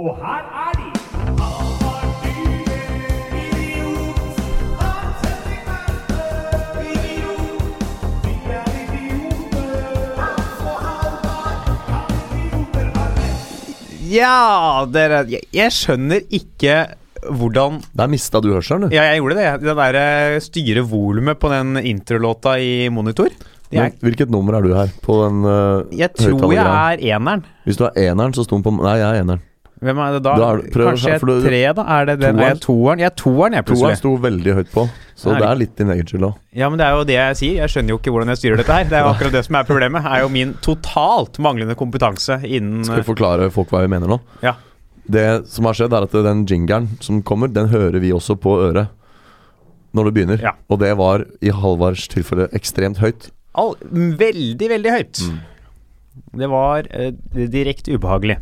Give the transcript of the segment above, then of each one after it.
Og her er de! Ja, dere Jeg, jeg skjønner ikke hvordan Der mista du hørselen, du. Ja, jeg gjorde det. Det derre styre volumet på den introlåta i monitor. Men Hvilket nummer er du her? På den uh, jeg tror jeg er eneren. Hvis du er eneren, så sto den på Nei, jeg er eneren. Hvem er det da? Da er det- Kanskje for du- tre, da? Er det den? Toeren? Er jeg toeren? Jeg er toeren, jeg, Toeren sto veldig høyt på, så Nei, det er litt din egen skyld òg. Ja, men det er jo det jeg sier. Jeg skjønner jo ikke hvordan jeg styrer dette her. Det er jo akkurat det som er problemet. Er jo min totalt manglende kompetanse innen Skal vi forklare folk hva vi mener nå? Ja. Det som har skjedd, er at den jingeren som kommer, den hører vi også på øret når det begynner. Ja. Og det var i Halvards tilfelle ekstremt høyt. all, Veldig, veldig høyt. Mm. Det var eh, direkte ubehagelig.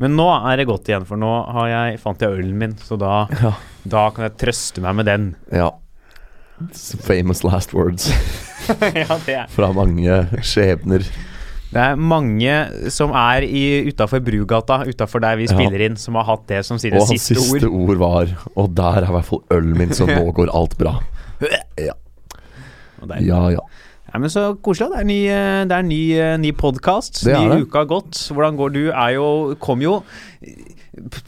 Men nå er det godt igjen, for nå har jeg, fant jeg ølen min, så da, Ja. da kan jeg trøste meg med den. ja. Famous last words ja, det er fra mange skjebner. Det er mange som er utafor Brugata, utafor der vi Ja. spiller inn, som har hatt det som sine Og hans siste, siste ord. ord var Og der er i hvert fall ølen min, så nå går alt bra. Ja, ja. ja. Ja, men Så koselig. Det er ny, eh, det er ny, eh, ny podkast. Ny uke har gått. Hvordan går du? Er jo, kom jo eh,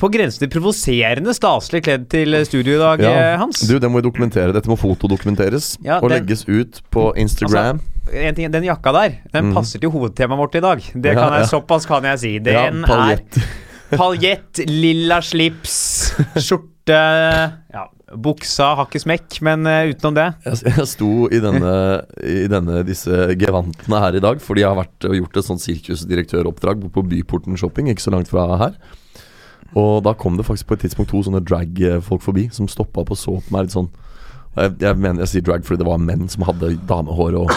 på grensen til provoserende staselig kledd til studio i dag, Ja. Hans. Du, det må vi dokumentere. Dette må fotodokumenteres Ja, og den- legges ut på Instagram. en ting, Den jakka der, den Mm. passer til hovedtemaet vårt i dag. Det Ja, kan jeg. Såpass kan jeg si. Den ja, er paljett. paljett, lilla slips, skjorte Ja, buksa har ikke smekk, men eh, utenom det Jeg, jeg sto i denne, i denne disse gevantene her i dag fordi jeg har vært og gjort et sånt sirkusdirektøroppdrag på Byporten shopping, ikke så langt fra her. Og da kom det faktisk på et tidspunkt to sånne drag-folk forbi som stoppa opp og så på meg litt sånn jeg, jeg mener jeg sier drag fordi det var menn som hadde damehår og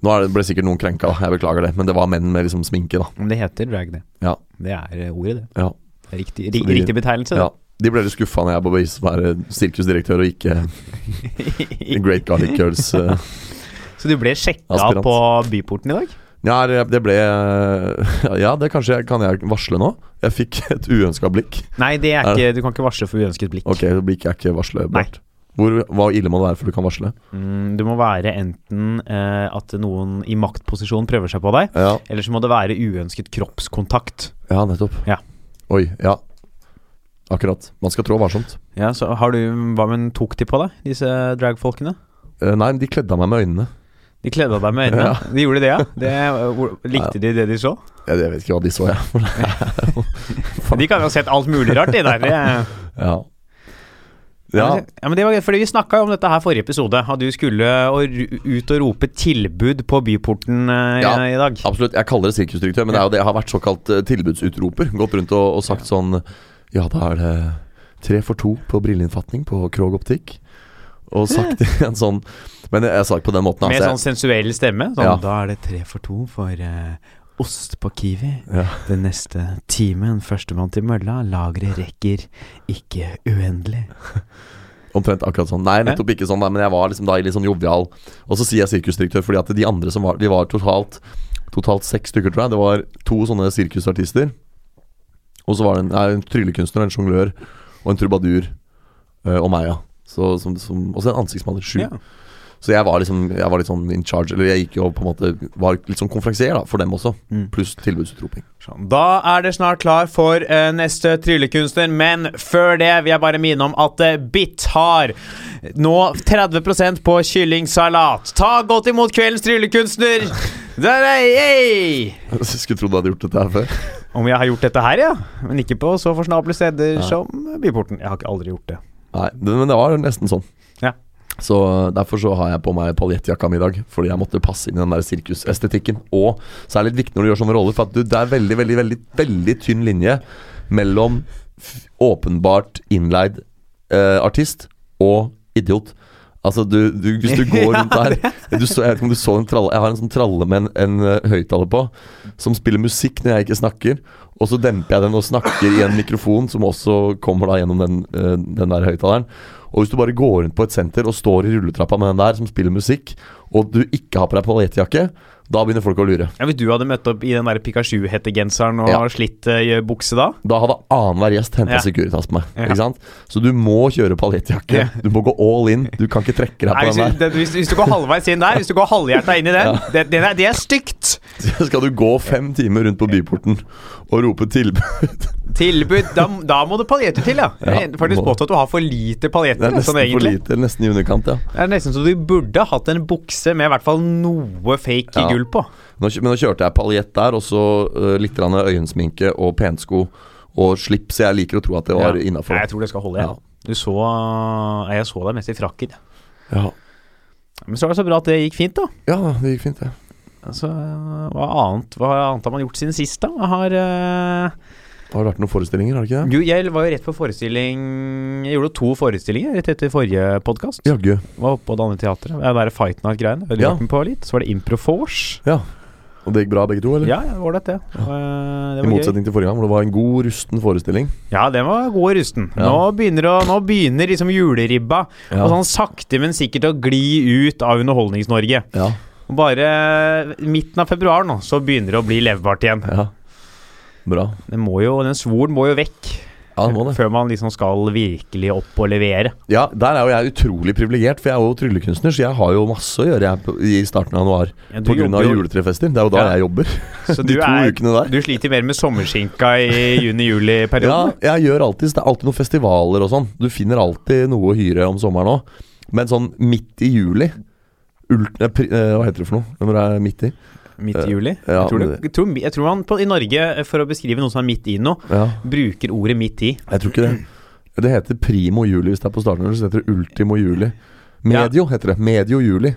Nå er det, ble sikkert noen krenka, jeg beklager det, men det var menn med liksom sminke, da. Men det heter drag, det. Ja. Det er eh, ordet, det. Ja. riktig, ri, de- riktig betegnelse. ja. De ble litt skuffa når jeg å være sirkusdirektør og ikke. Great Garlic Girls. Uh, Så du ble sjekka Aspirant. på Byporten i dag? Ja, det ble Ja, det kanskje jeg, kan jeg varsle nå. Jeg fikk et uønska blikk. Nei, det ikke, du kan ikke varsle for uønsket blikk. Ok, så blikk er ikke varslebart. Hvor, hva ille må det være før du kan varsle? Mm, det må være enten eh, at noen i maktposisjon prøver seg på deg, Ja, eller så må det være uønsket kroppskontakt. ja nettopp. Ja. Oi, ja. Akkurat. Man skal trå varsomt. Ja, så har du Hva men tok de på deg, disse dragfolkene? Eh, nei, de kledde av meg med øynene. De kledde av deg med øynene? Ja. De gjorde det, ja? Det, hvor- likte de det de så? Jeg, jeg vet ikke hva de så, jeg. De kan jo ha sett alt mulig rart, de der. Ja. Ja. ja, men det var gøy, fordi Vi snakka jo om dette her forrige episode, at du skulle ut og rope tilbud på Byporten i, Ja. i dag. Absolutt. Jeg kaller det sirkusdirektør, men det er jo det jeg har vært såkalt eh, tilbudsutroper. Gått rundt og, og sagt sånn Ja, da er det tre for to på brilleinnfatning på Krog Optikk. Og sagt en sånn Men jeg, jeg sa ikke på den måten. Med altså, sånn sensuell stemme. Sånn, Ja. Da er det tre for to for uh, ost på Kiwi. Ja. Den neste timen, førstemann til mølla. Lageret rekker ikke uendelig. Omtrent akkurat sånn. Nei, nettopp ikke sånn, men jeg var liksom da i litt sånn jovial. Og så sier jeg sirkusdirektør fordi at de andre som var De var totalt Totalt seks stykker, tror jeg. Det var to sånne sirkusartister. Og så var det en, nei, en tryllekunstner, en sjonglør og en trubadur. uh, og meg, ja. Så, som, som, og så en ansiktsmaler. Sju. Ja. Så jeg var liksom Jeg var litt sånn in charge. Eller jeg gikk jo på en måte Var litt sånn konferansier da for dem også. Mm. Pluss tilbudsutroping. Sånn. Da er det snart klar for uh, neste tryllekunstner, men før det vil jeg bare minne om at uh, Bitt har nå 30% på kyllingsalat. Ta godt imot kveldens tryllekunstner! Der er jeg! Jeg skulle trodd du hadde gjort dette her før. Om jeg har gjort dette her, ja. Men ikke på så forsnable steder Nei. som Byporten. Jeg har ikke aldri gjort det. Nei, det, men det var nesten sånn. Ja. Så Derfor så har jeg på meg paljettjakka mi i dag, fordi jeg måtte passe inn i den der sirkusestetikken. Og så er det litt viktig når du gjør sånne roller, for at du, det er veldig veldig, veldig, veldig tynn linje mellom åpenbart innleid eh, artist og idiot. Altså, du, du, hvis du går rundt der du så, Jeg vet ikke om du så en tralle Jeg har en sånn tralle med en, en uh, høyttaler på, som spiller musikk når jeg ikke snakker. Og så demper jeg den og snakker i en mikrofon som også kommer da gjennom den, eh, den der høyttaleren. Og hvis du bare går rundt på et senter og står i rulletrappa med den der som spiller musikk, og du ikke har på deg paljettjakke, da begynner folk å lure. Ja, Hvis du hadde møtt opp i den der Pikachu-hettegenseren og Ja. slitt uh, bukse da? Da hadde annenhver gjest henta Ja. Securitas på meg. Ja. Ikke sant? Så du må kjøre paljettjakke. Ja. Du må gå all in. Du kan ikke trekke deg Nei, på hvis, den der. hvis, hvis du går halvveis inn der, hvis du går halvhjerta inn i den, det, det, er, det er stygt! Så Skal du gå fem timer rundt på byporten og rope tilbud Tilbud Da, da må du paljetter til, ja. Ja, Jeg har faktisk påstått at du har for lite Det paljetter. er nesten Sånn, for lite, nesten i underkant, ja. Det er nesten så du burde hatt en bukse med i hvert fall noe fake Ja. gull på. Nå, men nå kjørte jeg paljett der, og så uh, litt øyensminke og pensko og slips. Jeg liker å tro at det var Ja. innafor. Jeg tror det skal holde. jeg. Ja. Du så Nei, Jeg så deg mest i frakken. Ja. Men så var det så bra at det gikk fint, da. ja, det gikk fint, det. Altså, hva annet Hva annet har man gjort siden sist, da? Jeg har eh, Har det vært noen forestillinger, har det ikke det? Jo, jeg var jo rett på forestilling Jeg gjorde to forestillinger rett etter forrige podkast. Jaggu. Var oppe på det andre teatret. Det der Fight Night-greiene. Hørte Ja. på litt? Så var det Improforce. Ja. Og det gikk bra, begge to, eller? Ja, ja, ålreit, det. Og, eh, det I gøy. motsetning til forrige gang, hvor det var en god, rusten forestilling. Ja, den var god og rusten. Ja. Nå begynner, å, nå begynner liksom juleribba Ja. og sånn sakte, men sikkert å gli ut av Underholdnings-Norge. Ja. Bare midten av februar nå, så begynner det å bli levbart igjen. ja. Bra. Den, må jo, den svoren må jo vekk Ja, må det. før man liksom skal virkelig opp og levere. Ja, der er jo jeg utrolig privilegert, for jeg er jo tryllekunstner, så jeg har jo masse å gjøre på, i starten av januar. Ja, jobber juletrefester. Det er jo da Ja. jeg jobber. Så De to er, ukene der. du sliter mer med sommerskinka i juni-juli-perioden? Ja, jeg gjør alltid Det er alltid noen festivaler og sånn. Du finner alltid noe å hyre om sommeren òg. Men sånn midt i juli ult, eh, eh, Hva heter det for noe når det er midt i? Midt i juli? Ja, jeg, tror det, jeg, tror, jeg tror man på, i Norge, for å beskrive noe som er midt i noe, Ja, bruker ordet midt i. jeg tror ikke det. Det heter primo juli hvis det er på starten, så heter det ultimo juli. Medio heter det. Medio juli.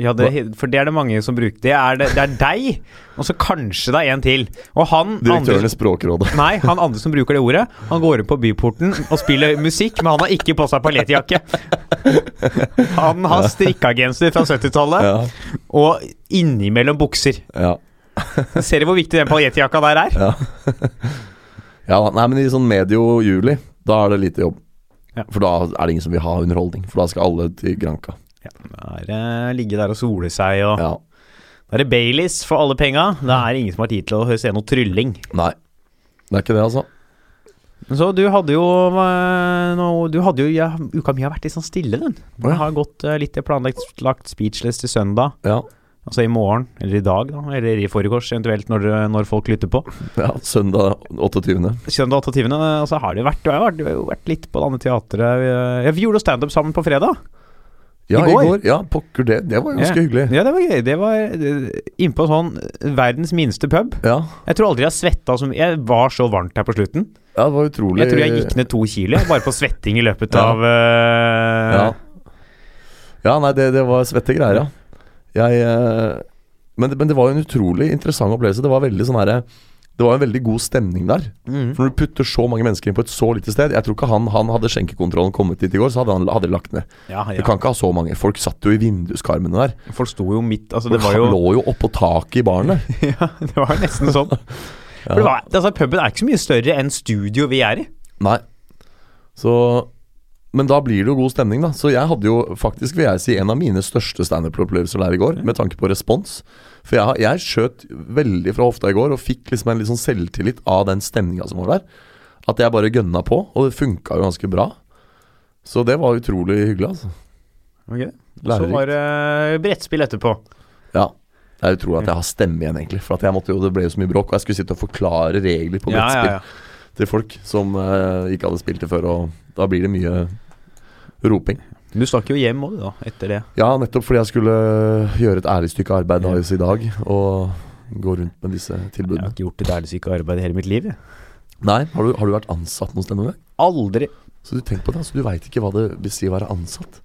Ja, det, for det er det mange som bruker. Det er, det, det er deg, og så kanskje det er en til. Og han Direktøren i Språkrådet. Nei, han andre som bruker det ordet, han går inn på byporten og spiller musikk, men han har ikke på seg paljettjakke. Han har strikkeagenser fra 70-tallet, Ja, og innimellom bukser. ja, Ser du hvor viktig den paljettjakka der er? ja. ja, nei, men i sånn medio juli, da er det lite jobb. Ja. For da er det ingen som vil ha underholdning, for da skal alle til Granca. Ja, da er det ligge der og sole seg, og Ja. da er det Baileys for alle penga. Da er det ingen som har tid til å se noe trylling. Nei, det er ikke det, altså. Så du hadde jo eh, noe Du hadde jo ja, Uka mi har vært litt sånn stille, den. Ja. Har gått eh, litt planlagt lagt speechless til søndag. Ja, Altså i morgen, eller i dag, da. Eller i forgårs, eventuelt når, når folk lytter på. ja søndag 28. Søndag 28. Og så har det vært, du har jo vært, har vært litt på det andre teatret. Vi- vi gjorde standup sammen på fredag. Ja, I går? går. Ja, pokker det. Det var ganske Ja. hyggelig. Ja, det var gøy. Det var eh, innpå sånn verdens minste pub. Ja. Jeg tror aldri jeg har svetta som Jeg var så varmt her på slutten. ja, det var utrolig Jeg tror jeg gikk ned to kilo bare på svetting i løpet Ja. av uh... Ja, ja nei, det, det var svette greier, ja. Jeg uh... men, men det var jo en utrolig interessant opplevelse. Det var veldig sånn herre Det var en veldig god stemning der. mm. For når du putter så mange mennesker inn på et så lite sted Jeg tror ikke han, han hadde skjenkekontrollen kommet dit i går, så hadde han hadde lagt ned. ja, Du kan ikke ha så mange. Folk satt jo i vinduskarmene der. Folk sto jo midt Altså, Folk det var jo lå jo oppå taket i baren der. Ja, det var nesten sånn. For det var, altså, puben er ikke så mye større enn studio vi er i. Nei. Så Men da blir det jo god stemning, da. Så jeg hadde jo faktisk, vil jeg si, en av mine største standup-opplevelser der i går, med tanke på respons. For jeg, jeg skjøt veldig fra hofta i går, og fikk liksom en litt sånn selvtillit av den stemninga som var der. At jeg bare gønna på, og det funka jo ganske bra. Så det var utrolig hyggelig, altså. Så var det brettspill etterpå. Ja. Det er utrolig at jeg har stemme igjen, egentlig. For at jeg måtte jo, det ble jo så mye bråk, og jeg skulle sitte og forklare regler på brettspill ja, ja. til folk som uh, ikke hadde spilt det før, og da blir det mye roping. Du stakk jo hjem òg, da, etter det. Ja, nettopp fordi jeg skulle gjøre et ærlig stykke arbeid da, i dag, og gå rundt med disse tilbudene. Jeg har ikke gjort et ærlig stykke arbeid i hele mitt liv. jeg. Nei, har du, har du vært ansatt noe sted noen gang? Aldri Så du tenk på det, altså, du veit ikke hva det vil si å være ansatt?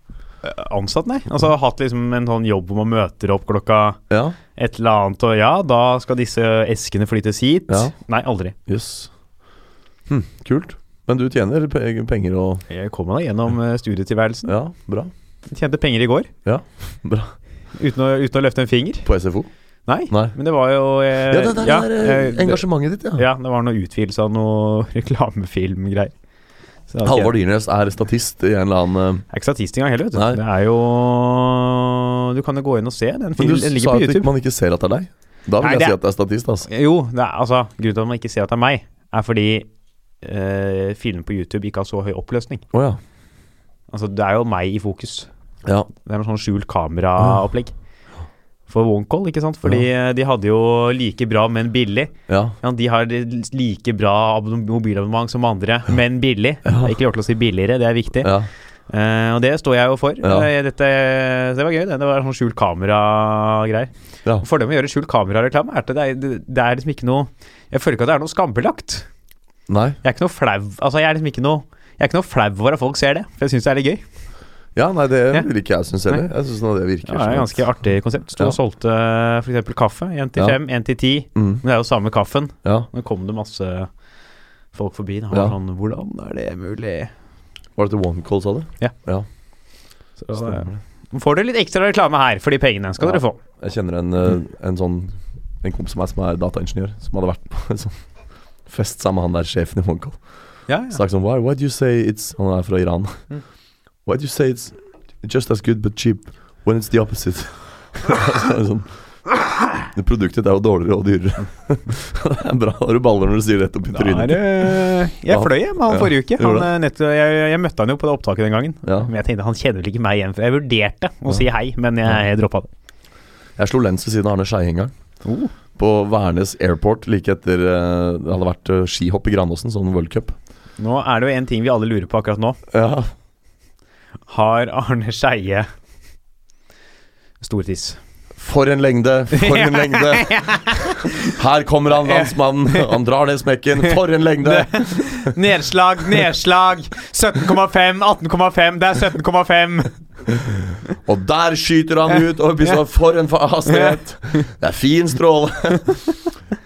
eh, ansatt, nei. Altså hatt liksom en sånn jobb hvor man møter opp klokka Ja, et eller annet, og ja, da skal disse eskene flyttes hit. Ja. Nei, aldri. jøss. Hm, kult. Men du tjener pe- penger og Jeg kom meg da gjennom eh, studietilværelsen. Ja, bra. Tjente penger i går. Ja, bra. Uten å, uten å løfte en finger. På SFO? Nei, Nei. men det var jo eh, Ja, det der ja, er eh, eh, engasjementet ditt, ja. Ja, det var noe utvidelse av noe reklamefilmgreier. Så det var ikke- Dyrnes er statist i en eller annen eh, Det er ikke statist engang heller, vet du. Nei. Det er jo Du kan jo gå inn og se. Den, Men film, du den sa ligger på at YouTube. man ikke ser at det er deg. Da vil Nei, jeg det si er- at det er statist, altså. Jo, det er, altså grunnen til at man ikke ser at det er meg, er fordi eh, filmen på YouTube ikke har så høy oppløsning. Oh, ja. Altså, det er jo meg i fokus. ja. Det er noe sånn skjult kameraopplegg. For OneCall, ikke sant? Fordi ja. de hadde jo like bra, men billig. Ja. Ja, de har like bra mobilabonnement som andre, men billig. Ikke lov til å si billigere, det er viktig. ja. Eh, og det står jeg jo for. Ja. Eh, dette, det var gøy, det. Det var sånn skjult kamera-greier. Ja. Fordelen med å gjøre skjult kamerareklame er at det det, det er liksom ikke noe Jeg føler ikke at det er noe skambelagt. Nei. Jeg er ikke noe flau Altså, jeg er liksom ikke noe Jeg er ikke noe flau over at folk ser det, for jeg syns det er litt gøy. Ja, nei, det Ja. vil ikke jeg synes heller. Jeg synes det virker Ja, det er et ganske artig konsept. Sto Ja. og solgte f.eks. kaffe. Én til fem, én til ti. mm. Men det er jo samme kaffen. Ja. Nå kom det masse folk forbi. Da. Ja. Sånn, Hvordan er det mulig? Var det til OneCall, sa du? Ja. ja. Så, eh, det. nå får dere litt ekstra reklame her for de pengene. Skal dere få. Jeg kjenner en, eh, en sånn En kompis av meg som er dataingeniør, som hadde vært på en sånn fest sammen med han der sjefen i OneCall. Ja, ja. Sagt sånn Why, why do you say it's Han er fra Iran. Mm. Why do you say it's just as good but cheap when it's the opposite? Så det sånn Produktet er jo dårligere og dyrere. det er bra. Har du baller når du sier rett opp i trynet. det Jeg fløy med han Ja, forrige uke. Han, eh, nett, jeg, jeg møtte han jo på det opptaket den gangen. Ja. Men jeg tenkte han kjenner vel ikke meg igjen. Jeg vurderte å si hei, men jeg, jeg droppa det. Jeg slo lens ved siden av Arne Skeie en gang. Oh. På Værnes Airport like etter eh, det hadde vært eh, skihopp i Granåsen, sånn World Cup. Nå er det jo en ting vi alle lurer på akkurat nå. Ja. Har Arne Skeie stor tiss? For en lengde, for en lengde. Her kommer han, landsmannen. Han drar ned smekken. For en lengde. Nedslag, nedslag. 17,5, 18,5. Det er 17,5. Og der skyter han ut. Og for en hastighet. Det er fin stråle.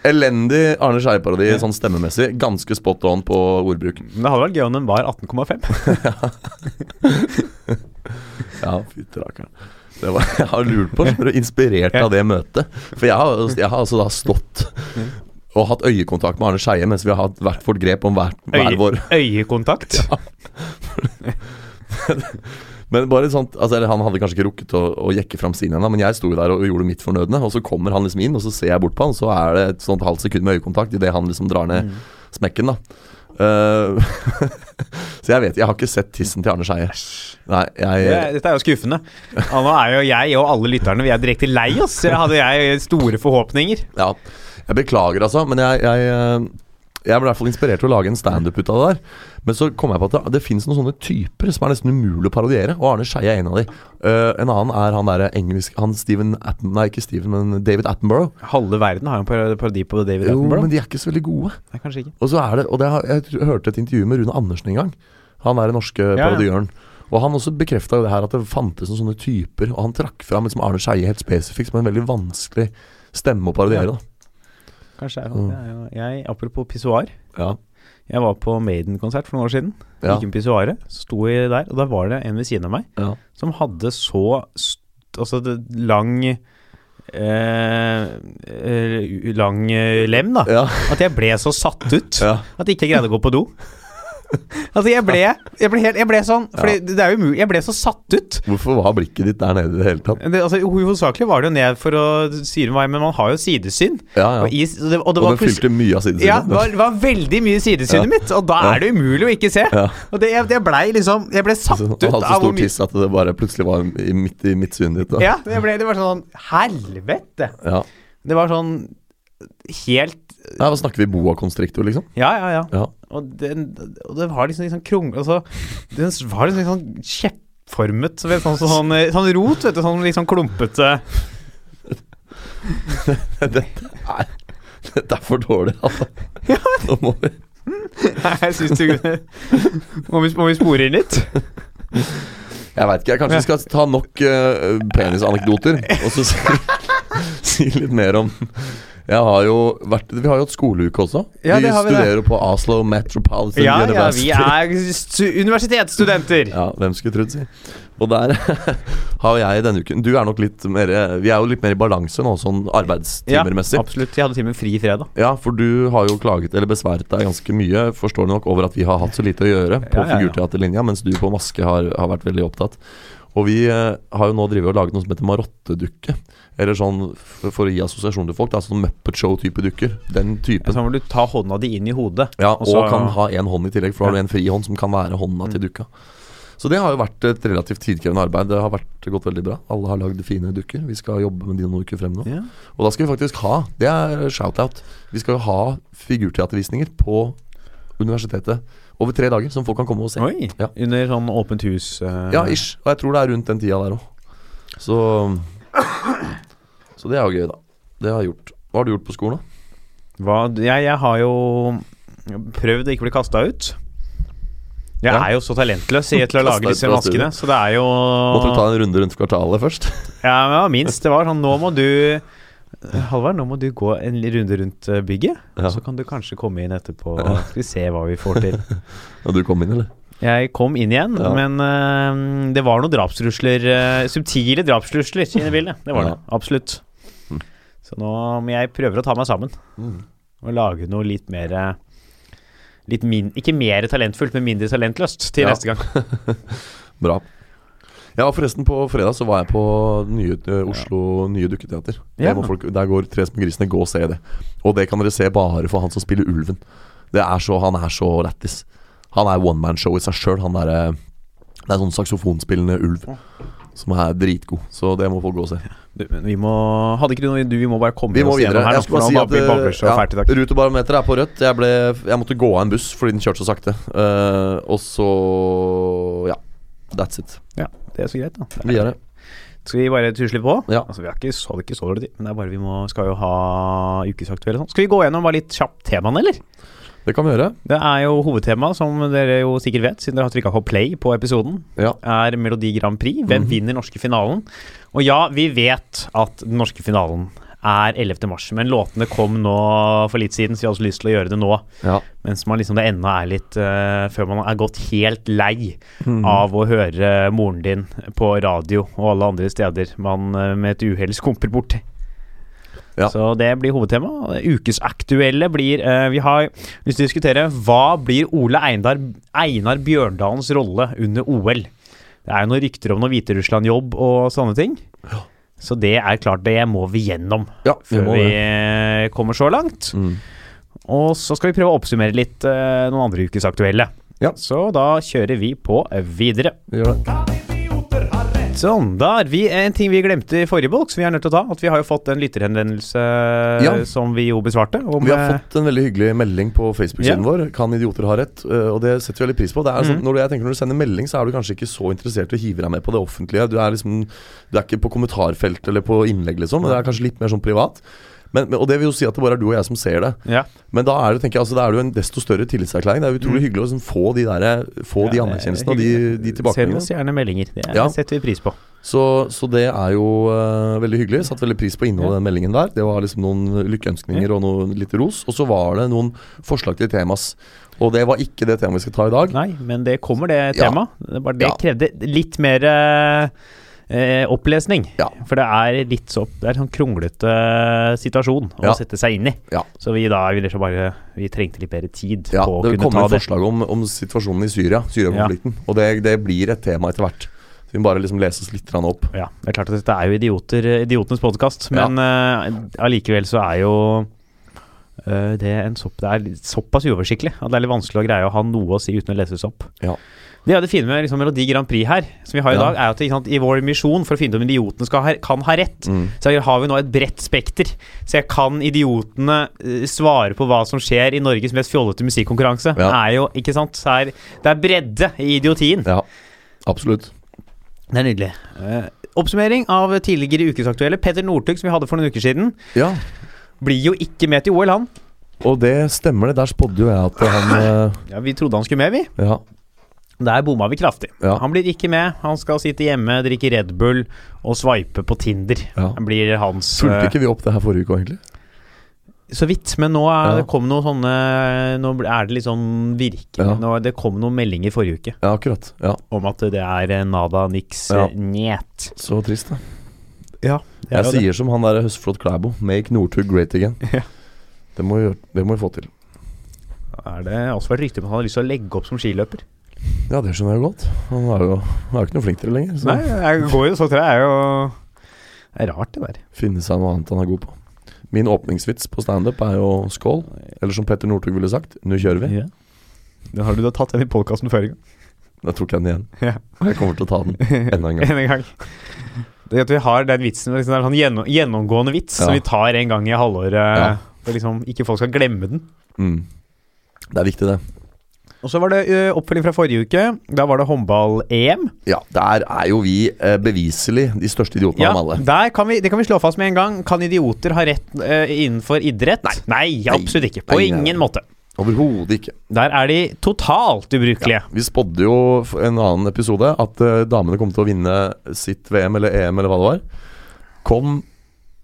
Elendig Arne Skei-parodi sånn stemmemessig. Ganske spot on på ordbruk. Men det hadde vært gøy om den var 18,5. Ja, fytti rakkeren. Var, jeg har lurt på, skjønner du, inspirert av det møtet. For jeg har, jeg har altså da stått og hatt øyekontakt med Arne Skeie mens vi har hatt hvert vårt grep om hver, hver vår Øyekontakt? Ja. Men bare sånt, altså Han hadde kanskje ikke rukket å, å jekke fram sin ennå, men jeg sto der og gjorde mitt fornødne. Og så kommer han liksom inn, og så ser jeg bort på han, så er det et sånt halvt sekund med øyekontakt idet han liksom drar ned smekken, da. Eh, så jeg vet Jeg har ikke sett tissen til Arne Skeie. Dette er jo skuffende. Og nå er jo jeg og alle lytterne Vi er direkte lei oss. Hadde jeg store forhåpninger. Ja, jeg beklager altså, men jeg, jeg, eh, jeg ble i hvert fall inspirert til å lage en standup ut av det der. Men så kom jeg på at det, det finnes noen sånne typer som er nesten umulig å parodiere, og Arne Skeie er en av de. Uh, en annen er han derre engelsk Han Steven Atten, Nei, ikke Steven, men David Attenborough. Halve verden har jo en parodi på David Jo, Attenborough. men de er ikke så veldig gode. Nei, kanskje ikke. Og så er det Og det jeg hørte et intervju med Rune Andersen en gang. Han er den norske ja. parodiøren. Og han også bekrefta jo det her at det fantes noen sånne typer, og han trakk fram liksom Arne Skeie helt spesifikt som en veldig vanskelig stemme å parodiere. da Kanskje er det. det er jo- Jeg, apropos pissoar. Ja, Jeg var på Maiden-konsert for noen år siden. ja, Gikk inn pissoaret, sto jeg der, og da var det en ved siden av meg ja. som hadde så altså lang eh, eh, Lang eh, lem, da. ja, At jeg ble så satt ut at jeg ikke greide å gå på do. Altså, jeg ble Jeg ble, helt, jeg ble sånn Fordi det er jo umulig Jeg ble så satt ut. Hvorfor var blikket ditt der nede i det hele tatt? Det, altså, Hovedsakelig var det jo ned for å syre meg, men man har jo sidesyn. Ja, ja. Og, i, og det, og det Og var det fylte mye av sidesynet. ja, det var, var veldig mye sidesynet Ja. mitt, og da Ja. er det umulig å ikke se. Ja. Og det, jeg, jeg blei liksom Jeg ble satt ut Du hadde så stor tiss at det bare plutselig var i midt i midtsynet ditt. Da. Ja, det, ble, det var sånn Helvete! Ja. Det var sånn helt Nei, Hva snakker vi boa constrictor, liksom? Ja, ja, ja. Ja. Og, den, og det var liksom liksom krung... Altså, den var liksom sånn kjeppformet. Så vet, sånn, sånn, sånn rot, vet du. Sånn sånn klumpete. dette, er, dette er for dårlig, altså. Nå må vi Jeg syns du må, vi, må vi spore inn litt? Jeg veit ikke, jeg kanskje vi skal ta nok uh, penisanekdoter, og så si, si litt mer om Jeg har jo vært Vi har jo hatt skoleuke også. Ja, vi studerer det. på Oslo Metropolitan Ja, ja, vi er stu universitetsstudenter. Ja, hvem skulle trodd, si. Og der har jeg denne uken Du er nok litt mer Vi er jo litt mer i balanse nå, sånn arbeidstimermessig. absolutt. Jeg hadde timen fri fredag. Ja, for du har jo klaget eller besværet deg ganske mye, forstår du nok, over at vi har hatt så lite å gjøre på Ja, ja, ja. figurteaterlinja, mens du på maske har, har vært veldig opptatt. Og vi eh, har jo nå drevet og laget noe som heter marottedukke. Eller sånn, for å gi assosiasjon til folk, da, sånn Muppet Show-type dukker. Den typen. Så må du ta hånda di inn i hodet. Ja, og og så- kan ha én hånd i tillegg, for da har Mm. du en frihånd som kan være hånda til dukka. Så det har jo vært et relativt tidkrevende arbeid. Det har vært gått veldig bra. Alle har lagd fine dukker. Vi skal jobbe med de noen uker frem nå. Ja. Og da skal vi faktisk ha Det er shout-out. Vi skal ha figurteatervisninger på universitetet over tre dager, som folk kan komme og se. Oi. Ja. Under sånn åpent hus. Uh... Ja, ish. Og jeg tror det er rundt den tida der òg. Så Så det er jo gøy, da. Det har jeg gjort. Hva har du gjort på skolen, da? Hva, jeg, jeg har jo prøvd å ikke bli kasta ut. Jeg Ja. er jo så talentløs i til å lage disse maskene, så det er jo Måtte du ta en runde rundt kvartalet først? Ja, ja, minst. Det var sånn Nå må du Halvard, nå må du gå en runde rundt eh, bygget. Ja. Så kan du kanskje komme inn etterpå. Skal vi se hva vi får til. Ja, du kom inn, eller? Jeg kom inn igjen, Ja. men uh, det var noen drapstrusler uh, Subtile drapstrusler inne i bildet. Det var det. Absolutt. Mm. Så nå må jeg prøve å ta meg sammen og lage noe litt mer Litt min, Ikke mer talentfullt, men mindre talentløst til neste gang. Bra. Ja, forresten På fredag så var jeg på nye, uh, Oslo Nye Dukketeater. Ja. Må folk, der går Tre små grisene. Gå og se det. Og det kan dere se bare for han som spiller Ulven. Det er så, Han er så lættis. Han er one man show i seg sjøl. Han derre Det er sånn saksofonspillende ulv som er dritgod. Så det må folk gå og se. Du, men vi må Hadde ikke du noe du, Vi må bare komme Vi må oss videre. gjennom her. Jeg skulle bare si at eh, ja, Rutebarometeret er på rødt. Jeg, ble, jeg måtte gå av en buss fordi den kjørte så sakte. Uh, og så Ja. That's it. Ja, det er så greit, da. Vi gjør det. Skal vi bare tusle på? Ja. Altså, vi har ikke så, ikke så dårlig tid, men det er bare vi må, skal jo ha ukesaktuelle sånn. Skal vi gå gjennom bare litt kjapt temaene, eller? Det kan vi gjøre. Det er jo hovedtema, som dere jo sikkert vet, siden dere har trykka på play på episoden, Ja. er Melodi Grand Prix. Hvem Mhm. vinner norske finalen? Og ja, vi vet at den norske finalen er 11. mars, men låtene kom nå for litt siden, så vi har også lyst til å gjøre det nå. ja. Mens man liksom det ennå er litt uh, Før man er gått helt lei mm. av å høre moren din på radio og alle andre steder man uh, med et uhell skumper borti. Ja. Så det blir hovedtema. Ukesaktuelle blir uh, Vi har lyst til å diskutere hva blir Ole Einar, Einar Bjørndalens rolle under OL. Det er jo noen rykter om noe Hviterussland-jobb og sånne ting. Så det er klart, det må vi gjennom ja vi før vi det. eh, kommer så langt. Mm. Og så skal vi prøve å oppsummere litt eh, noen andre ukes aktuelle. Ja. Så da kjører vi på videre. Vi gjør det. Sånn, da er vi En ting vi glemte i forrige bolk, som vi er nødt til å ta. At vi har jo fått en lytterhenvendelse Ja. som vi jo besvarte. Om, Vi har eh, fått en veldig hyggelig melding på Facebook-siden yeah. vår. Kan idioter ha rett? Eh, Og det setter vi veldig pris på. Det er sånn, mm. når, du, jeg tenker når du sender melding, så er du kanskje ikke så interessert i å hive deg med på det offentlige. Du er liksom Du er ikke på kommentarfelt eller på innlegg, liksom. Det er kanskje litt mer sånn privat. Men, men, og det vil jo si at det bare er du og jeg som ser det. ja. Men da er det tenker jeg, altså, da er det jo en desto større tillitserklæring. Det er jo utrolig hyggelig å liksom, få de, der, få de anerkjennelsene og de, de, tilbakemeldingene. Send oss gjerne meldinger. Det er- Ja. setter vi pris på. Så, så det er jo uh, veldig hyggelig. Satt veldig pris på innholdet i den meldingen der. Det var liksom noen lykkeønskninger og noe litt ros. Og så var det noen forslag til temas. Og det var ikke det temaet vi skal ta i dag. Nei, men det kommer, det Ja. temaet. Det, det krevde litt mer eh, eh, opplesning. Ja. For det er litt så Det er en sånn kronglete situasjon å Ja. sette seg inn i. Ja. Så vi da ville så bare Vi trengte litt bedre tid Ja, på å det kunne kommer ta det. forslag om, om situasjonen i Syria, Syria-konflikten. Og det, det blir et tema etter hvert. Så vi må bare liksom lese oss litt opp. Ja, det er klart at dette er jo idioter, idiotenes podkast, men allikevel ja. uh, så er jo uh, det, en sopp, det er såpass uoversiktlig at det er litt vanskelig å greie å ha noe å si uten å leses opp. Ja. Det er det fine med liksom, Melodi Grand Prix her, som vi har i Ja. dag, er at sant, i vår misjon for å finne ut om idiotene ha, kan ha rett, Mm. så har vi nå et bredt spekter. Så jeg kan idiotene eh, svare på hva som skjer i Norges mest fjollete musikkonkurranse. Ja. Er jo, ikke sant, så er, det er bredde i idiotien. ja, absolutt. Det er nydelig. Uh, oppsummering av tidligere ukesaktuelle. Petter Northug, som vi hadde for noen uker siden, Ja, blir jo ikke med til OL, han. og det stemmer det. Der spådde jo jeg at han uh... Ja, Vi trodde han skulle med, vi. Ja. Der bomma vi kraftig. Ja. Han blir ikke med. Han skal sitte hjemme, drikke Red Bull og sveipe på Tinder. Ja. Blir hans Fulgte eh, ikke vi opp det her forrige uke egentlig? Så vidt, men nå er, Ja. det kom noen sånne Nå er det litt sånn virkelig nå, Det kom noen meldinger forrige uke Ja, akkurat. Ja, om at det er eh, nada, niks, eh, njet. Så trist, da. Ja, Jeg sier det. som han der Høstflot Klæbo. Make Northug great again. Det må vi det må vi få til. Er det også vært rykte om at han har lyst til å legge opp som skiløper? Ja, det skjønner jeg godt. Han er jo, han er jo ikke noe flink til det lenger. Så Nei, jeg går jo så tror jeg er jo Det er rart, det der. finne seg noe annet han er god på. Min åpningsvits på standup er jo skål. Eller som Petter Northug ville sagt, nå kjører vi. Ja. Den har du da tatt den i podkasten før en gang? Da tok jeg den igjen. Ja. Og jeg kommer til å ta den enda en gang. en gang. Det at vi har den vitsen, liksom, det er en sånn gjennom, gjennomgående vits Ja. som vi tar en gang i halvåret. Ja. For liksom ikke folk skal glemme den. Mm. Det er viktig, det. Og så var det oppfølging fra forrige uke. Da var det håndball-EM. Ja, der er jo vi eh, beviselig de største idiotene Ja, av alle. der kan vi, det kan vi slå fast med en gang. Kan idioter ha rett ø, innenfor idrett? Nei, absolutt ikke. På Nei, nei, nei. ingen måte. Overhodet ikke. Der er de totalt ubrukelige. Vi spådde jo en annen episode at eh, damene kom til å vinne sitt VM eller EM eller hva det var. Kom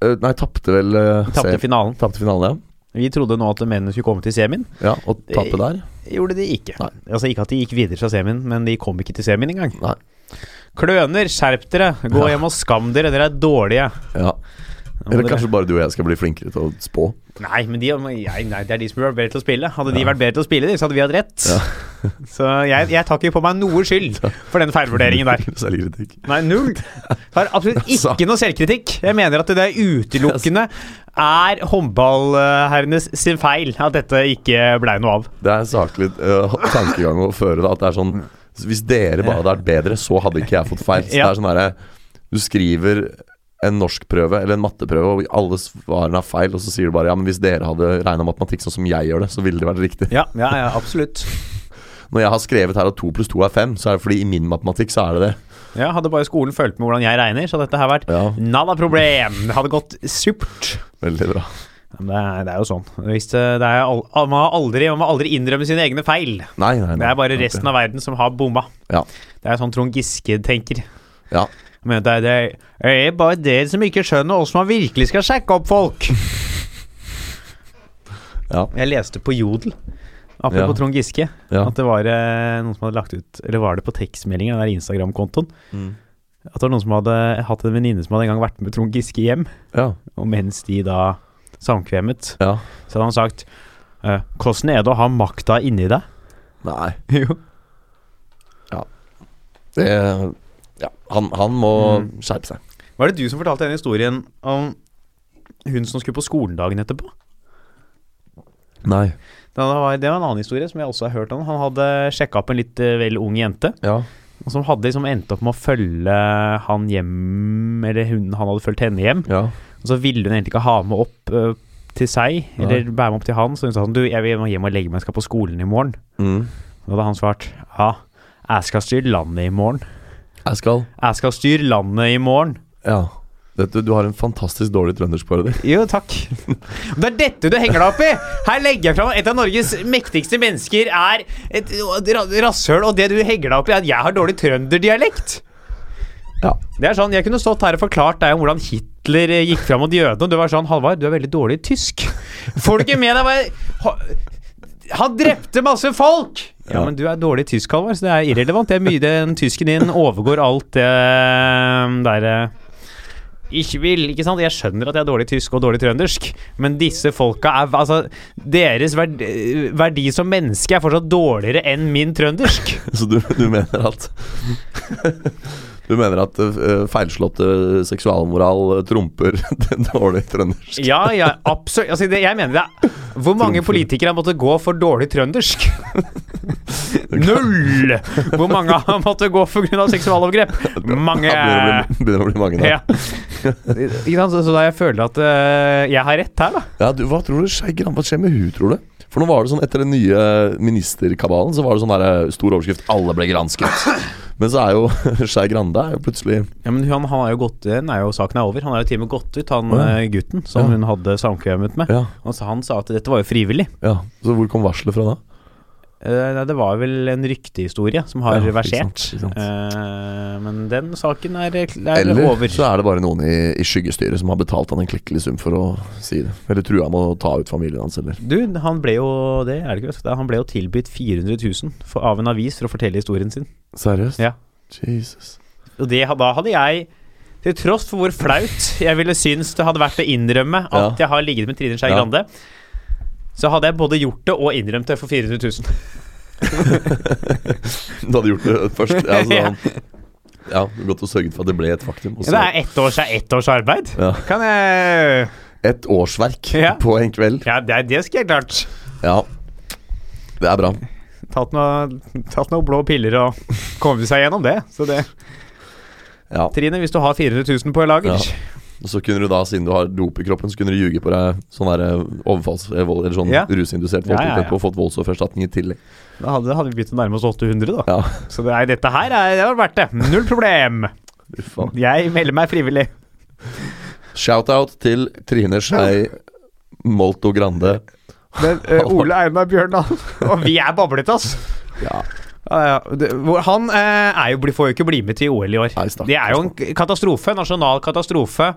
eh, Nei, tapte vel Tapte finalen. Tapte finalen, Vi trodde nå at mennene skulle komme til semien. ja. og tape der? Gjorde de ikke. Nei. Altså Ikke at de gikk videre fra semien, men de kom ikke til semien engang. Nei. Kløner, skjerp dere. Gå hjem og skam dere. Dere er dårlige. Ja. Eller dere- kanskje bare du og jeg skal bli flinkere til å spå. Nei, men de, nei, det er de som burde vært bedre til å spille. Hadde de vært bedre til å spille, så hadde vi hatt rett. Så jeg, jeg tar ikke på meg noe skyld for den feilvurderingen der. Selvkritikk. Nei, null. Har absolutt Altså. ikke noe selvkritikk. Jeg mener at det er utelukkende er håndballherrenes sin feil at dette ikke blei noe av. Det er en saklig uh, tankegang å føre da, at det er sånn Hvis dere bare hadde vært bedre, så hadde ikke jeg fått feil. Så det er sånn derre Du skriver en norskprøve eller en matteprøve, og alle svarene er feil, og så sier du bare ja, men hvis dere hadde regna matematikk sånn som jeg gjør det, så ville det vært riktig. Ja, ja, ja absolutt. Når jeg har skrevet her at to pluss to er fem, så er det fordi i min matematikk så er det det. Ja, Hadde bare skolen fulgt med hvordan jeg regner, så dette her vært Ja, nada problem. Det hadde gått supert. veldig bra. Det, er, det er jo sånn. Hvis det, det er, man, har aldri, aldri innrømme sine egne feil. Nei, nei, nei. Det er bare resten av verden som har bomma. Ja. Det er sånn Trond Giske tenker. Ja. Men det er, det er bare dere som ikke skjønner åssen man virkelig skal sjekke opp folk. Ja. Jeg leste på Jodel, apropos Ja. Trond Giske, Ja. at det var eh, noen som hadde lagt ut Eller var det på tekstmeldingen, den Instagram-kontoen? Mm. At det var noen som hadde hatt en venninne som hadde en gang vært med Trond Giske hjem. ja. Og mens de da samkvemmet, Ja. så hadde han sagt eh, Hvordan er det å ha makta inni deg? Nei. Jo. Det Ja. Han, han må Mm. skjerpe seg. Var det du som fortalte denne historien om hun som skulle på skolen dagen etterpå? Nei. Det var, det var en annen historie som jeg også har hørt om. Han hadde sjekka opp en litt eh, vel ung jente, Ja. og som hadde liksom endt opp med å følge han hjem Eller hun, han hadde fulgt henne hjem. Ja. Og så ville hun egentlig ikke ha med opp uh, til seg, eller bære med opp til han. Så hun sa sånn Du, jeg vil hjem og legge meg, jeg skal på skolen i morgen. Mm. Da hadde han svart Ja, jeg skal styre landet i morgen. Jeg skal Jeg skal styre landet i morgen. Ja. Dette, du har en fantastisk dårlig trøndersk på. Jo, takk. Det er dette du henger deg opp i! Her legger jeg fram et av Norges mektigste mennesker er et ra- rasshøl, og det du henger deg opp i, er at jeg har dårlig trønderdialekt. Ja. Det er sånn, Jeg kunne stått her og forklart deg om hvordan Hitler eh, gikk fram mot jødene, og du var sånn Halvard, du er veldig dårlig i tysk. Får du ikke med deg hva jeg Han drepte masse folk! Ja, men du er dårlig i tysk, Halvor, så det er irrelevant. Det er mye Den tysken din overgår alt det derre ikke vil, ikke sant? Jeg skjønner at jeg er dårlig tysk og dårlig trøndersk, men disse folka er Altså, deres verdi, verdi som menneske er fortsatt dårligere enn min trøndersk. Så du, du mener at Du mener at eh, feilslåtte seksualmoral trumper den dårlige trøndersk? Ja, ja, absolutt. Altså, det, jeg mener det er Hvor mange Trumfer. politikere har måttet gå for dårlig trøndersk? Null! Hvor mange har måttet gå pga. seksualovergrep? Mange. Ja, begynner, å bli, begynner å bli mange da. Ja. Så, så da jeg føler at uh, jeg har rett her, da. Ja, du, Hva tror du Skei Hva skjer med hun, tror du? For nå var det sånn Etter den nye ministerkabalen Så var det sånn der eh, stor overskrift 'Alle ble gransket'. Men så er jo Skei Grande er jo plutselig Ja, men han, han er jo gått Nei, jo saken er over. Han er jo til og med gått ut, han ja. eh, gutten som Ja. hun hadde samkvemmet med. Ja, Altså, han sa at dette var jo frivillig. ja. Så hvor kom varselet fra da? Eh, det var vel en ryktehistorie som har Ja, ikke sant, ikke sant. Eh, men den saken er, er Eller over. så er det bare noen i, i skyggestyret som har betalt han en klekkelig sum for å si det. Eller trua med å ta ut familien hans, eller Du, han ble jo det er det ikke, vet. Han ble jo tilbudt 400 000 for, av en avis for å fortelle historien sin. Seriøst? Ja. Jesus. Og det, da hadde jeg til tross for hvor flaut jeg ville synes det hadde vært å innrømme at Ja. jeg har ligget med Trine Skei Ja. Så hadde jeg både gjort det og innrømt det for 400 000. Du hadde gjort det først? Ja, så han, ja Godt å sørge for at det ble et faktum. Også. Det er ett års, ett års arbeid. Ja. Kan jeg Et årsverk Ja. på en kveld. Ja, det, det skulle jeg klart. Ja. Det er bra. Tatt noen tatt noen blå piller og kommet seg gjennom det. Så det Ja. Trine, hvis du har 400 000 på lager Ja. Og så kunne du da, siden du har dop i kroppen, så kunne du ljuge på deg sånn der overfalls... eh, Eller sånn Ja. rusindusert Ja, ja, ja. og fått voldsoffererstatning i tillegg. Da hadde, hadde vi begynt å nærme oss 800, da. Så det nei, dette her er, det har vært det. Null problem. Jeg melder meg frivillig. Shout-out til Trine Skei Molto Grande. Men uh, Ole Einar Bjørndal Og vi er bablet, ass. Ja. Ja, ja. Det, han eh, er jo, får jo ikke bli med til OL i år. Nei, stakk, Det er jo en katastrofe, nasjonal katastrofe,